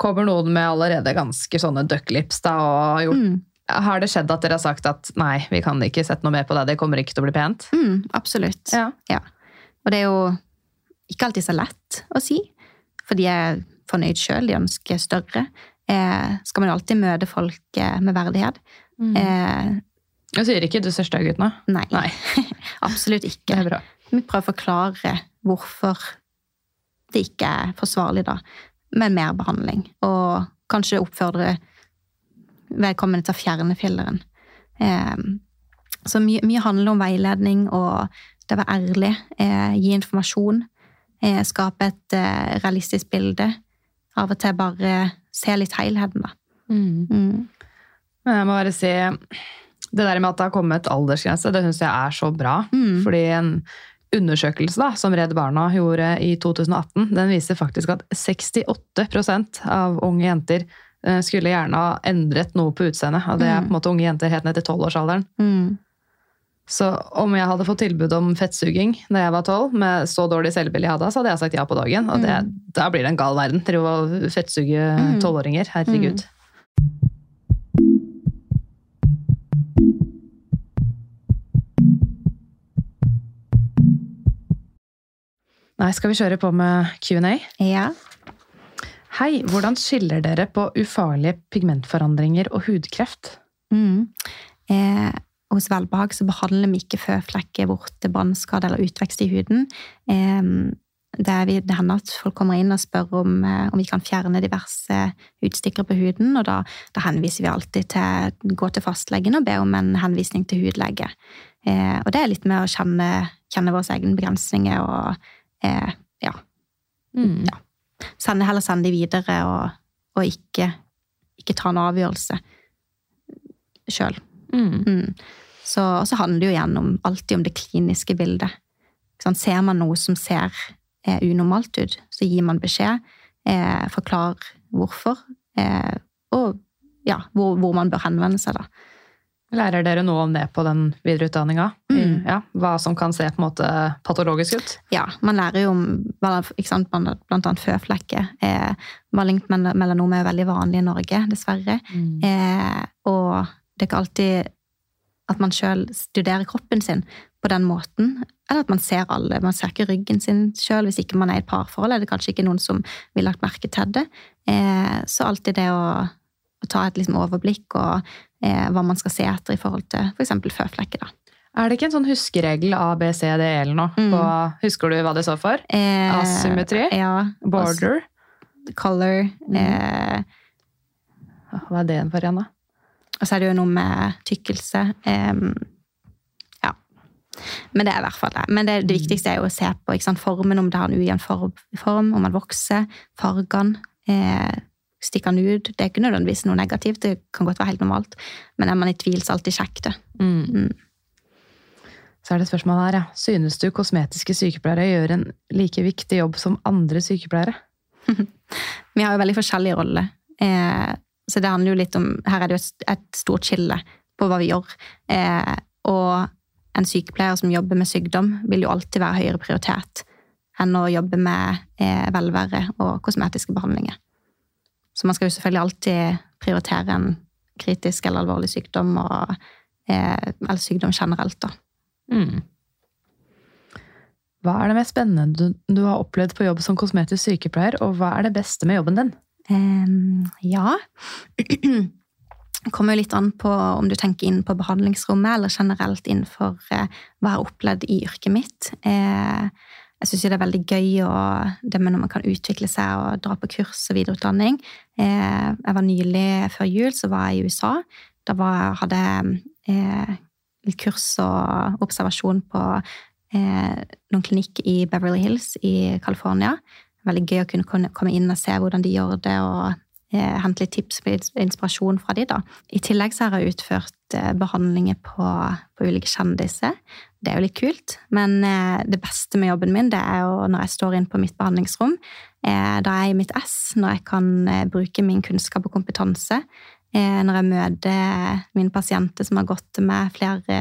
kommer noen med allerede ganske sånne ducklips da, og har gjort Mm. Har det skjedd at dere har sagt at nei, vi kan ikke sette noe mer på det, det kommer ikke til å bli pent? Mm, absolutt. Ja. Og det er jo ikke alltid så lett å si, for de er fornøyd sjøl, de ønsker større. Eh, skal man jo alltid møte folk eh, med verdighet. Eh, Jeg sier ikke du ser stygg ut nå. nei, Nei, absolutt det ikke. Vi prøver å forklare hvorfor det ikke er forsvarlig da, med mer behandling. Og kanskje oppfordre vedkommende til å fjerne filleren. Eh, så mye, mye handler om veiledning og det å være ærlig, eh, gi informasjon, eh, skape et eh, realistisk bilde. Av og til bare se litt helheten, da. Mm. Mm. jeg må bare si det der med at det har kommet aldersgrense, det syns jeg er så bra. Mm. Fordi en undersøkelse da, som Redd Barna gjorde i 2018, den viser faktisk at 68% av unge jenter eh, skulle gjerne ha endret noe på utseendet. Og det er på en måte unge jenter helt ned til 12-årsalderen. Mm. Så om jeg hadde fått tilbud om fettsuging da jeg var 12, med så dårlig selvbilde jeg hadde, så hadde jeg sagt ja på dagen. Og det, da blir det en gal verden. Drive og fettsuge tolvåringer. 12-åringer. Herregud. Nei, skal vi kjøre på med Q&A? Ja. Hei, hvordan skiller dere på ufarlige pigmentforandringer og hudkreft? Mm. Eh, hos Velbehag så behandler vi ikke føflekker, vorter, brannskade eller utvekst i huden. Eh, det, er vi, det hender at folk kommer inn og spør om, eh, om vi kan fjerne diverse utstikkere på huden, og da, da henviser vi alltid til gå til fastlegen og be om en henvisning til hudlege. Eh, og det er litt med å kjenne, kjenne våre egne begrensninger og eh, ja, Mm. Ja. sende, heller sende de videre og, og ikke, ikke ta en avgjørelse sjøl. Mm. Mm. Så, og så handler det jo igjen om, alltid om det kliniske bildet. Sånn. Ser man noe som ser eh, unormalt ut, så gir man beskjed, eh, forklar hvorfor, eh, og ja, hvor, hvor man bør henvende seg. da. Lærer dere noe om det på den videreutdanninga? Mm. Ja, hva som kan se på en måte patologisk ut? Ja, man lærer jo om sant, blant annet føflekker. Eh, malignt mel- melanom er veldig vanlig i Norge, dessverre. Mm. Eh, og det er ikke alltid at man sjøl studerer kroppen sin på den måten. Eller at man ser alle. Man ser ikke ryggen sin sjøl hvis ikke man er i et parforhold. Eller kanskje ikke noen som vil lagt merke til det. Eh, så alltid det å, å ta et liksom, overblikk og eh, hva man skal se etter i forhold til f.eks. føflekker. da. Er det ikke en sånn huskeregel A, B, C, D, E eller noe? Mm. Husker du hva det står for? Eh, Asymmetri? Ja. Border? Color. Mm. Eh, Hva er det for igjen, da? og så er det jo noe med tykkelse. Ja. Men det er i hvert fall det. Men det, det viktigste er jo å se på sant, formen, om det har en ujevn form, form, om man vokser, fargene. Eh, stikker den ut. Det er ikke nødvendigvis noe negativt, det kan godt være helt normalt. Men er man i tvil, så alltid sjekk det. Mm. Mm. Så er det et spørsmål her, ja. Synes du kosmetiske sykepleiere gjør en like viktig jobb som andre sykepleiere? Vi har jo veldig forskjellige roller. Eh, så det handler jo litt om Her er det jo et, et stort skille på hva vi gjør. Eh, og en sykepleier som jobber med sykdom, vil jo alltid være høyere prioritet enn å jobbe med eh, velvære og kosmetiske behandlinger. Så man skal jo selvfølgelig alltid prioritere en kritisk eller alvorlig sykdom, og, eh, eller sykdom generelt, da. Mm. Hva er det mest spennende du, du har opplevd på jobb som kosmetisk sykepleier, og hva er det beste med jobben din? Um, ja. kommer jo litt an på om du tenker inn på behandlingsrommet, eller generelt innenfor eh, hva jeg har opplevd i yrket mitt. Eh, jeg syns det er veldig gøy og det med når man kan utvikle seg og dra på kurs og videreutdanning. Eh, jeg var nylig, før jul, så var jeg i USA. Da var, hadde jeg eh, litt kurs og observasjon på eh, noen klinikk i Beverly Hills i California. Veldig gøy å kunne komme inn og se hvordan de gjør det, og hente litt tips og inspirasjon fra de da. I tillegg så har jeg utført eh, behandlinger på, på ulike kjendiser. Det er jo litt kult, men eh, det beste med jobben min det er jo når jeg står inn på mitt behandlingsrom. Eh, da er jeg i mitt ess, når jeg kan eh, bruke min kunnskap og kompetanse. Når jeg møter mine pasienter som har gått til flere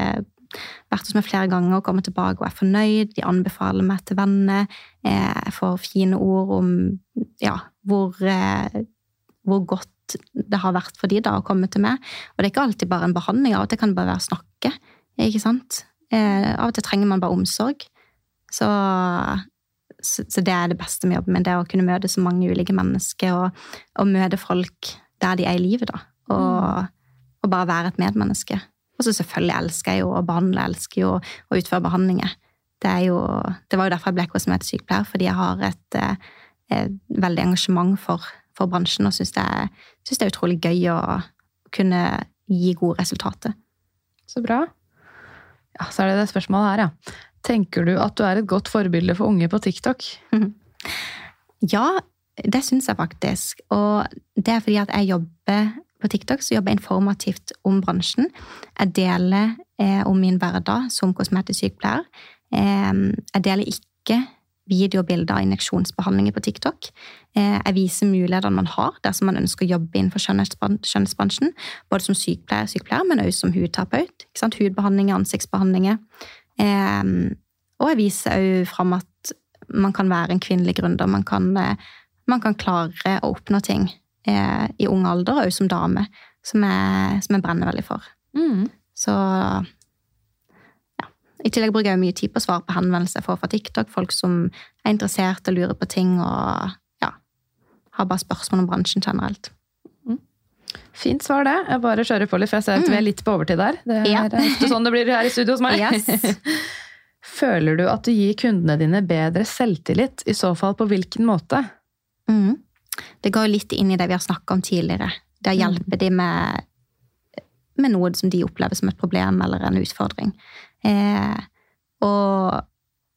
vært hos meg flere ganger og kommer tilbake og er fornøyd. De anbefaler meg til venner. Jeg får fine ord om ja, hvor, hvor godt det har vært for de da å komme til meg. Og det er ikke alltid bare en behandling, av og til kan bare være å snakke. Ikke sant? Eh, Av og til trenger man bare omsorg. Så, så, så det er det beste med jobben min, det å kunne møte så mange ulike mennesker og, og møte folk der de er i livet, da. Og, og bare være et medmenneske. Og så selvfølgelig elsker jeg jo å behandle, elsker jo å utføre behandlinger. Det, jo, det var jo derfor jeg ble kosmetikksykepleier, fordi jeg har et, eh, et veldig engasjement for, for bransjen og syns det, det er utrolig gøy å kunne gi gode resultater. Så bra. Ja, så er det det spørsmålet her, ja. Tenker du at du er et godt forbilde for unge på TikTok? Ja, det syns jeg faktisk. Og det er fordi at jeg jobber på TikTok, så jobber jeg informativt om bransjen. Jeg deler eh, om min hverdag som kosmetisk sykepleier. Eh, jeg deler ikke videobilder av injeksjonsbehandlinger på TikTok. Eh, jeg viser mulighetene man har dersom man ønsker å jobbe innenfor skjønnhetsbran- skjønnhetsbransjen. Både som sykepleier, sykepleier men også som hudterapeut. Hudbehandlinger, ansiktsbehandlinger. Eh, og jeg viser òg fram at man kan være en kvinnelig gründer. Man kan, eh, man kan klare å oppnå ting eh, i ung alder, og som dame, som jeg, som jeg brenner veldig for. Mm. Så. I tillegg bruker jeg mye tid på å svare på henvendelser jeg får fra TikTok. Folk som er interessert og lurer på ting, og ja, har bare spørsmål om bransjen generelt. Fint svar, det. Jeg bare kjører på litt, for jeg ser at vi er litt på overtid der. Det er Ja. sånn det blir her i studio hos meg. Yes. Føler du at du gir kundene dine bedre selvtillit? I så fall på hvilken måte? Mm. Det går litt inn i det vi har snakka om tidligere. Det å hjelpe dem med, med noe som de opplever som et problem eller en utfordring. Eh, og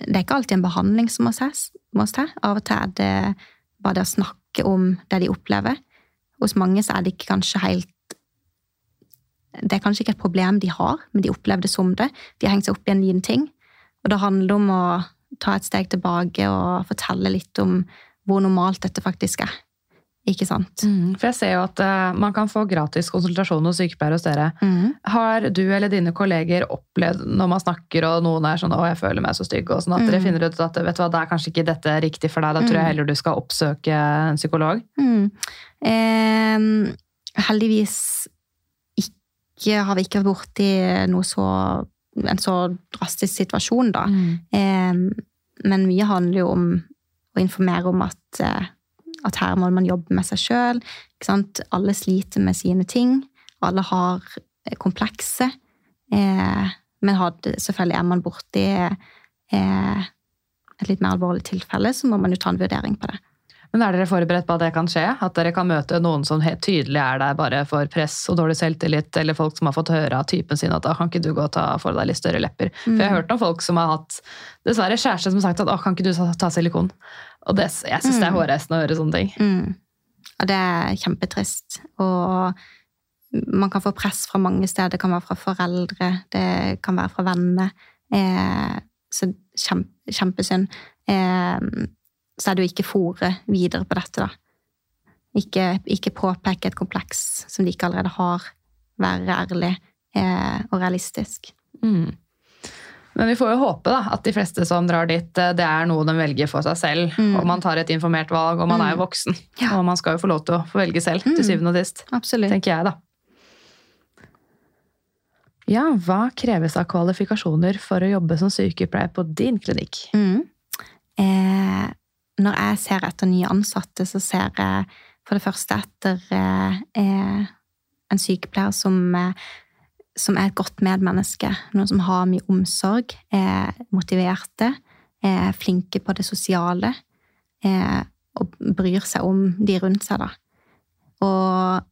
det er ikke alltid en behandling som må ses- må til. Av og til er det bare det å snakke om det de opplever. Hos mange så er det ikke kanskje helt Det er kanskje ikke et problem de har, men de opplever det som det. De har hengt seg opp i en liten ting. Og det handler om å ta et steg tilbake og fortelle litt om hvor normalt dette faktisk er. Ikke sant? For jeg ser jo at uh, man kan få gratis konsultasjon hos sykepleiere hos dere. Mm. Har du eller dine kolleger opplevd når man snakker og noen er sånn 'Å, jeg føler meg så stygg', og sånn at dere Mm. finner ut at vet du hva, det er kanskje ikke dette riktig for deg, da tror jeg Mm. heller du skal oppsøke en psykolog? Mm. Eh, heldigvis har vi ikke vært borti noe så, en så drastisk situasjon, da. Mm. Eh, men mye handler jo om å informere om at, eh, at her må man jobbe med seg sjøl. Alle sliter med sine ting. Alle har eh, komplekse. Eh, men hadde, selvfølgelig er man borti eh, et litt mer alvorlig tilfelle, så må man jo ta en vurdering på det. Men er dere forberedt på at det kan skje? At dere kan møte noen som helt tydelig er der bare for press og dårlig selvtillit, eller folk som har fått høre av typen sin at da kan ikke du gå og ta for deg litt større lepper? For jeg har hørt om folk som har hatt dessverre kjæreste som har sagt at å, kan ikke du ta silikon? Og det, jeg syns det er hårreisende å høre sånne ting. Mm. Og det er kjempetrist. Og man kan få press fra mange steder. Det kan være fra foreldre, det kan være fra venner. Eh, så kjempe, kjempesynd. Eh, så er det jo ikke fòre videre på dette, da. Ikke, ikke påpeke et kompleks som de ikke allerede har. Være ærlig eh, og realistisk. Mm. Men vi får jo håpe da, at de fleste som drar dit, eh, det er noe de velger for seg selv. Mm. Og man tar et informert valg, og man er jo voksen. Ja. Og man skal jo få lov til å få velge selv, til Mm. syvende og sist. Absolutt. Tenker jeg, da. Ja, hva kreves av kvalifikasjoner for å jobbe som sykepleier på din klinikk? Mm. Eh, når jeg ser etter nye ansatte, så ser jeg for det første etter eh, eh, en sykepleier som, eh, som er et godt medmenneske. Noen som har mye omsorg, er motiverte, er flinke på det sosiale. Og bryr seg om de rundt seg, da. Og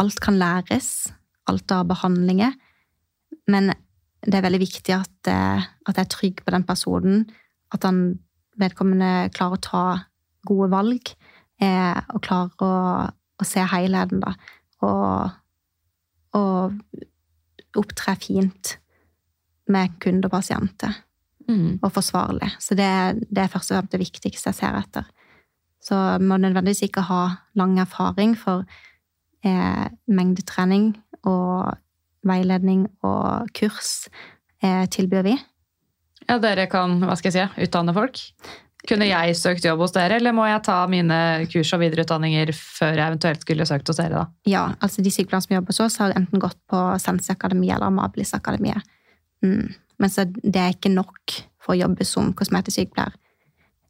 alt kan læres. Alt av behandlinger. Men det er veldig viktig at, eh, at jeg er trygg på den personen. At han vedkommende klarer å ta gode valg. Eh, og klarer å, å se helheten, da. Og, og opptre fint med kunde og pasienter. Mm. Og forsvarlig. Så det, det er først og fremst det viktigste jeg ser etter. Så må nødvendigvis ikke ha lang erfaring, for eh, mengdetrening og veiledning og kurs eh, tilbyr vi. Ja, dere kan, hva skal jeg si, utdanne folk. Kunne jeg søkt jobb hos dere, eller må jeg ta mine kurs og videreutdanninger før jeg eventuelt skulle søkt hos dere, da? Ja, altså De sykepleierne som jobber hos oss, har enten gått på Akademi eller Amabilis-akademiet. Mm. Men så det er ikke nok for å jobbe som kosmetisk sykepleier.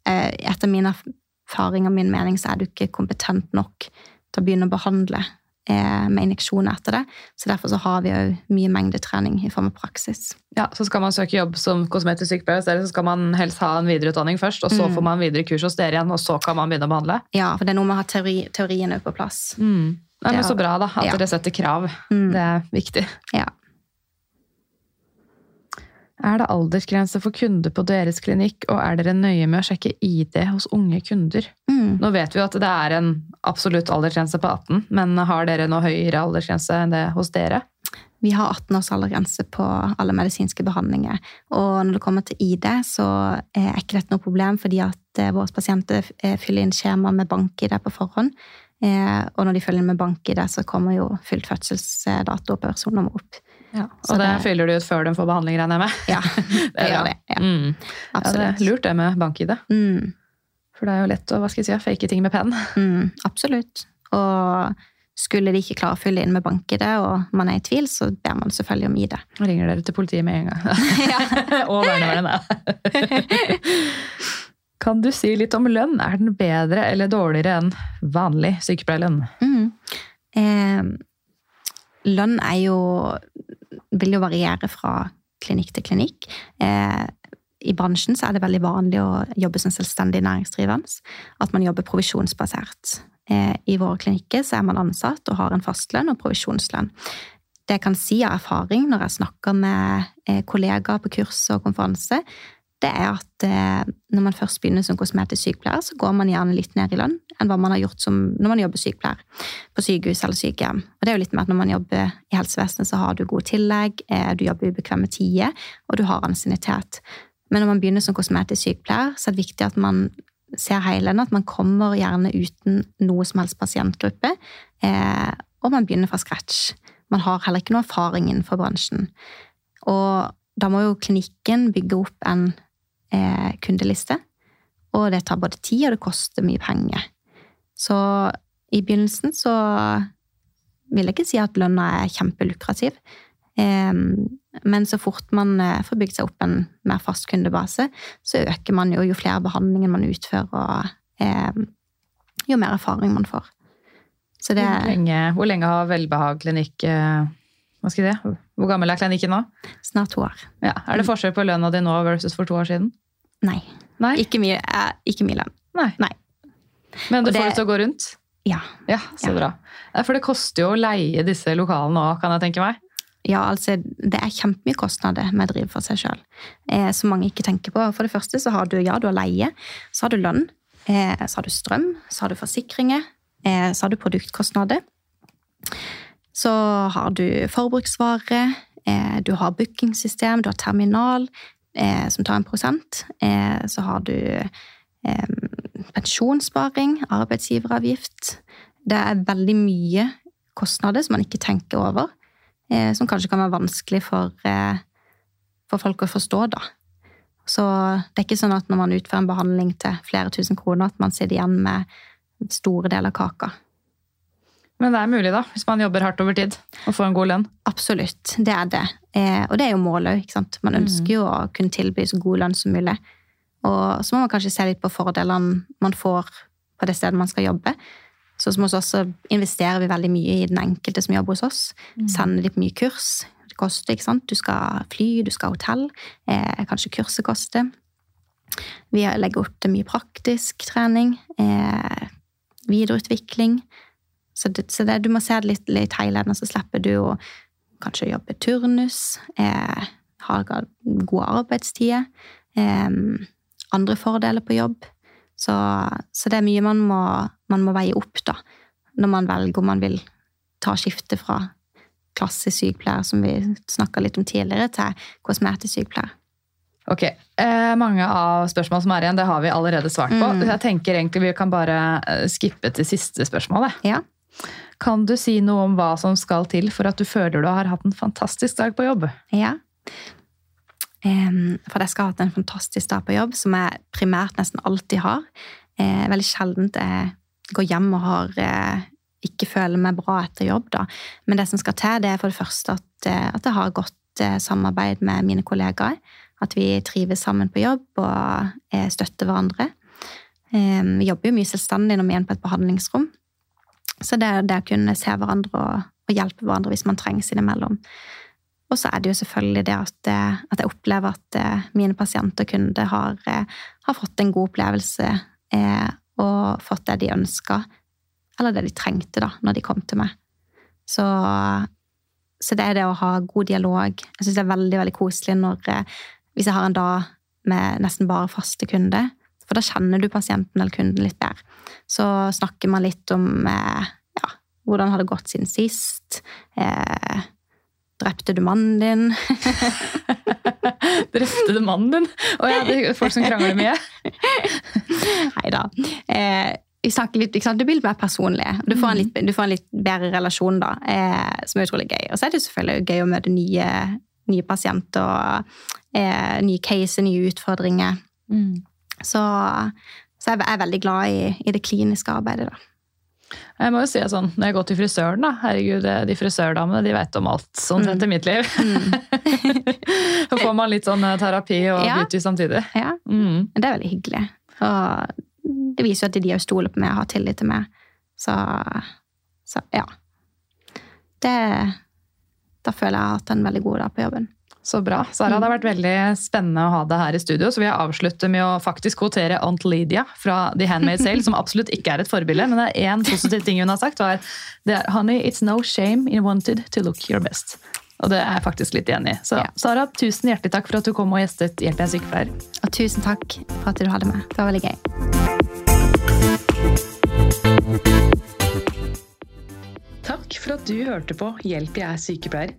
Eh, etter min erfaring og min mening så er du ikke kompetent nok til å begynne å behandle eh, med injeksjoner etter det. Så derfor så har vi òg mye mengdetrening i form av praksis. Ja, Så skal man søke jobb som kosmetisk sykepleier så skal man helst ha en videreutdanning først, og så Mm. får man videre kurs hos dere igjen, og så kan man begynne å behandle? Ja, for det er noe med å ha teori, teorien på plass. Mm. Nei, men Så bra da, at ja. dere setter krav. Mm. Det er viktig. Ja. Er det aldersgrense for kunder på deres klinikk, og er dere nøye med å sjekke ID hos unge kunder? Mm. Nå vet vi jo at det er en absolutt aldersgrense på 18, men har dere noe høyere aldersgrense enn det hos dere? Vi har 18 års aldersgrense på alle medisinske behandlinger. Og når det kommer til ID, så er ikke dette noe problem, fordi at eh, våre pasienter eh, fyller inn skjema med bank-ID på forhånd. Eh, Og når de følger inn med bank-ID, så kommer jo fylt fødselsdato og personnummer opp. Ja, og det, det- fyller du ut før de får behandling, regner jeg med? Ja, det gjør det. Ja, Mm. Ja, det er lurt det med bank-ID. Mm, For det er jo lett å hva skal jeg si, fake ting med penn. mm, absolutt. Og skulle de ikke klare å fylle inn med bank-ID, og man er i tvil, så ber man selvfølgelig om ID. Ringer dere til politiet med en gang. og vernevernet. Kan du si litt om lønn? Er den bedre eller dårligere enn vanlig sykepleierlønn? Mm. Eh, lønn er jo vil jo variere fra klinikk til klinikk. Eh, I bransjen så er det veldig vanlig å jobbe som selvstendig næringsdrivende. At man jobber provisjonsbasert. Eh, I våre klinikker så er man ansatt og har en fastlønn og provisjonslønn. Det jeg kan si av erfaring når jeg snakker med eh, kollegaer på kurs og konferanse, det er at eh, når man først begynner som kosmetisk sykepleier, så går man gjerne litt ned i lønn enn hva man har gjort som når man jobber sykepleier på sykehus eller sykehjem. Og det er jo litt med at når man jobber i helsevesenet, så har du gode tillegg, eh, du jobber ubekvemme tider, og du har ansiennitet. Men når man begynner som kosmetisk sykepleier, så er det viktig at man ser helheten, at man kommer gjerne uten noe som helst pasientgruppe, eh, og man begynner fra scratch. Man har heller ikke noe erfaring innenfor bransjen. Og da må jo klinikken bygge opp en eh, kundeliste, og det tar både tid, og det koster mye penger. Så i begynnelsen så vil jeg ikke si at lønna er kjempelukrativ. Eh, men så fort man eh, får bygd seg opp en mer fast kundebase, så øker man jo jo flere behandlinger man utfører, og eh, jo mer erfaring man får. Det Hvor lenge, hvor lenge har Velbehag klinikk eh, Hva skal si? Hvor gammel er klinikken nå? snart to år. Ja. Er det forskjell på lønna di nå versus for to år siden? Nei. Nei. Ikke mye, eh, ikke mye lønn. Nei. Nei. Men du Og får det- det til å gå rundt? Ja. Ja, så Ja. bra. For det koster jo å leie disse lokalene òg, kan jeg tenke meg. Ja, altså, det er kjempemye kostnader med å drive for seg sjøl, eh, som mange ikke tenker på. For det første så har du ja, du har leie, så har du lønn, eh, så har du strøm, så har du forsikringer, eh, så har du produktkostnader. Så har du forbruksvare, eh, du har bookingsystem, du har terminal eh, som tar en prosent. Eh, så har du pensjonssparing, arbeidsgiveravgift. Det er veldig mye kostnader som man ikke tenker over som kanskje kan være vanskelig for, for folk å forstå, da. Så det er ikke sånn at når man utfører en behandling til flere tusen kroner, at man sitter igjen med store deler av kaka. Men det er mulig, da, hvis man jobber hardt over tid og får en god lønn. Absolutt, det er det. Eh, og det er jo målet òg. Man ønsker jo å kunne tilby så god lønn som mulig. Og så må man kanskje se litt på fordelene man får på det stedet man skal jobbe. Så hos oss så investerer vi veldig mye i den enkelte som jobber hos oss. Sender de på mye kurs. Det koster, ikke sant. Du skal fly, du skal ha hotell. Eh, kanskje kurset koster. Vi legger opp til mye praktisk trening. Eh, videreutvikling. Så, det, så det, du må se det litt, litt helhetlig, så slipper du å kanskje jobbe turnus, eh, ha gode arbeidstider, eh, andre fordeler på jobb. Så, så det er mye man må, man må veie opp da, når man velger om man vil ta skiftet fra klassisk sykepleier, som vi snakka litt om tidligere, til kosmetisk sykepleier. Ok, eh, Mange av spørsmål som er igjen, det har vi allerede svart på. Mm. Jeg tenker egentlig vi kan bare eh, skippe til siste spørsmål. Ja. Kan du si noe om hva som skal til for at du føler du har hatt en fantastisk dag på jobb? Ja. For jeg skal ha hatt en fantastisk dag på jobb, som jeg primært nesten alltid har. Eh, veldig sjeldent jeg går hjem og har eh, ikke føler meg bra etter jobb. Da. Men det som skal til, det er for det første at, eh, at jeg har godt samarbeid med mine kollegaer. At vi trives sammen på jobb og støtter hverandre. Vi jobber jo mye selvstendig når vi er på et behandlingsrom. Så det det å kunne se hverandre og, og hjelpe hverandre hvis man trengs innimellom. Og så er det jo selvfølgelig det at, eh, at jeg opplever at eh, mine pasienter og kunder har, eh, har fått en god opplevelse eh, og fått det de ønska, eller det de trengte da, når de kom til meg. Så, så det er det å ha god dialog. Jeg syns det er veldig veldig koselig når, hvis jeg har en dag med nesten bare faste kunder. For da kjenner du pasienten eller kunden litt bedre. Så snakker man litt om eh, ja, hvordan har det gått siden sist. Eh, Drepte du mannen din? Drepte du mannen din? Å ja, det er folk som krangler mye. Nei da. Eh, vi snakker litt? Det blir litt mer personlig. Du får en litt, du får en litt bedre relasjon, da, eh, som er utrolig gøy. Og så er det selvfølgelig gøy å møte nye, nye pasienter og eh, nye caser, nye utfordringer. Så, så jeg er veldig glad i, i det kliniske arbeidet, da. Jeg må jo si sånn, Når jeg går til frisøren, da herregud, de frisørdamene de vet om alt omtrent i mitt liv. Så får man litt sånn eh, terapi og Ja. beauty samtidig. Ja, Mm. det er veldig hyggelig. Og det viser jo at de òg stoler på meg og har tillit til meg. Så, så ja. Det, da føler jeg at jeg har hatt en veldig god dag på jobben. Så bra. Sara, det har vært veldig spennende å ha deg her i studio. Så vil jeg avslutte med å faktisk kvotere Aunt Lydia fra The Handmade Sale, som absolutt ikke er et forbilde, men det er én positiv ting hun har sagt, var det er Honey, it's no shame in wanted to look your best. Og det er jeg faktisk litt enig i. Så Ja. Sara, tusen hjertelig takk for at du kom og gjestet Hjelp jeg sykepleier. Og tusen takk for at du hadde med. Det var veldig gøy. Takk for at du hørte på Hjelp jeg er sykepleier.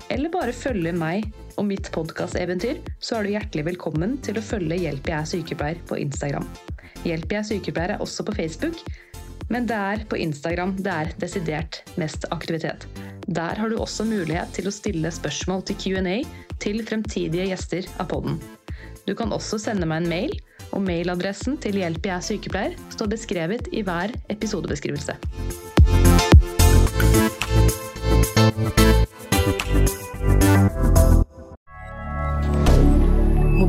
eller bare følge meg og mitt podkasteventyr, så er du hjertelig velkommen til å følge Hjelp jeg er sykepleier på Instagram. Hjelp jeg er sykepleier er også på Facebook, men det er på Instagram det er desidert mest aktivitet. Der har du også mulighet til å stille spørsmål til Q&A til fremtidige gjester av podden. Du kan også sende meg en mail, og mailadressen til Hjelp jeg er sykepleier står beskrevet i hver episodebeskrivelse.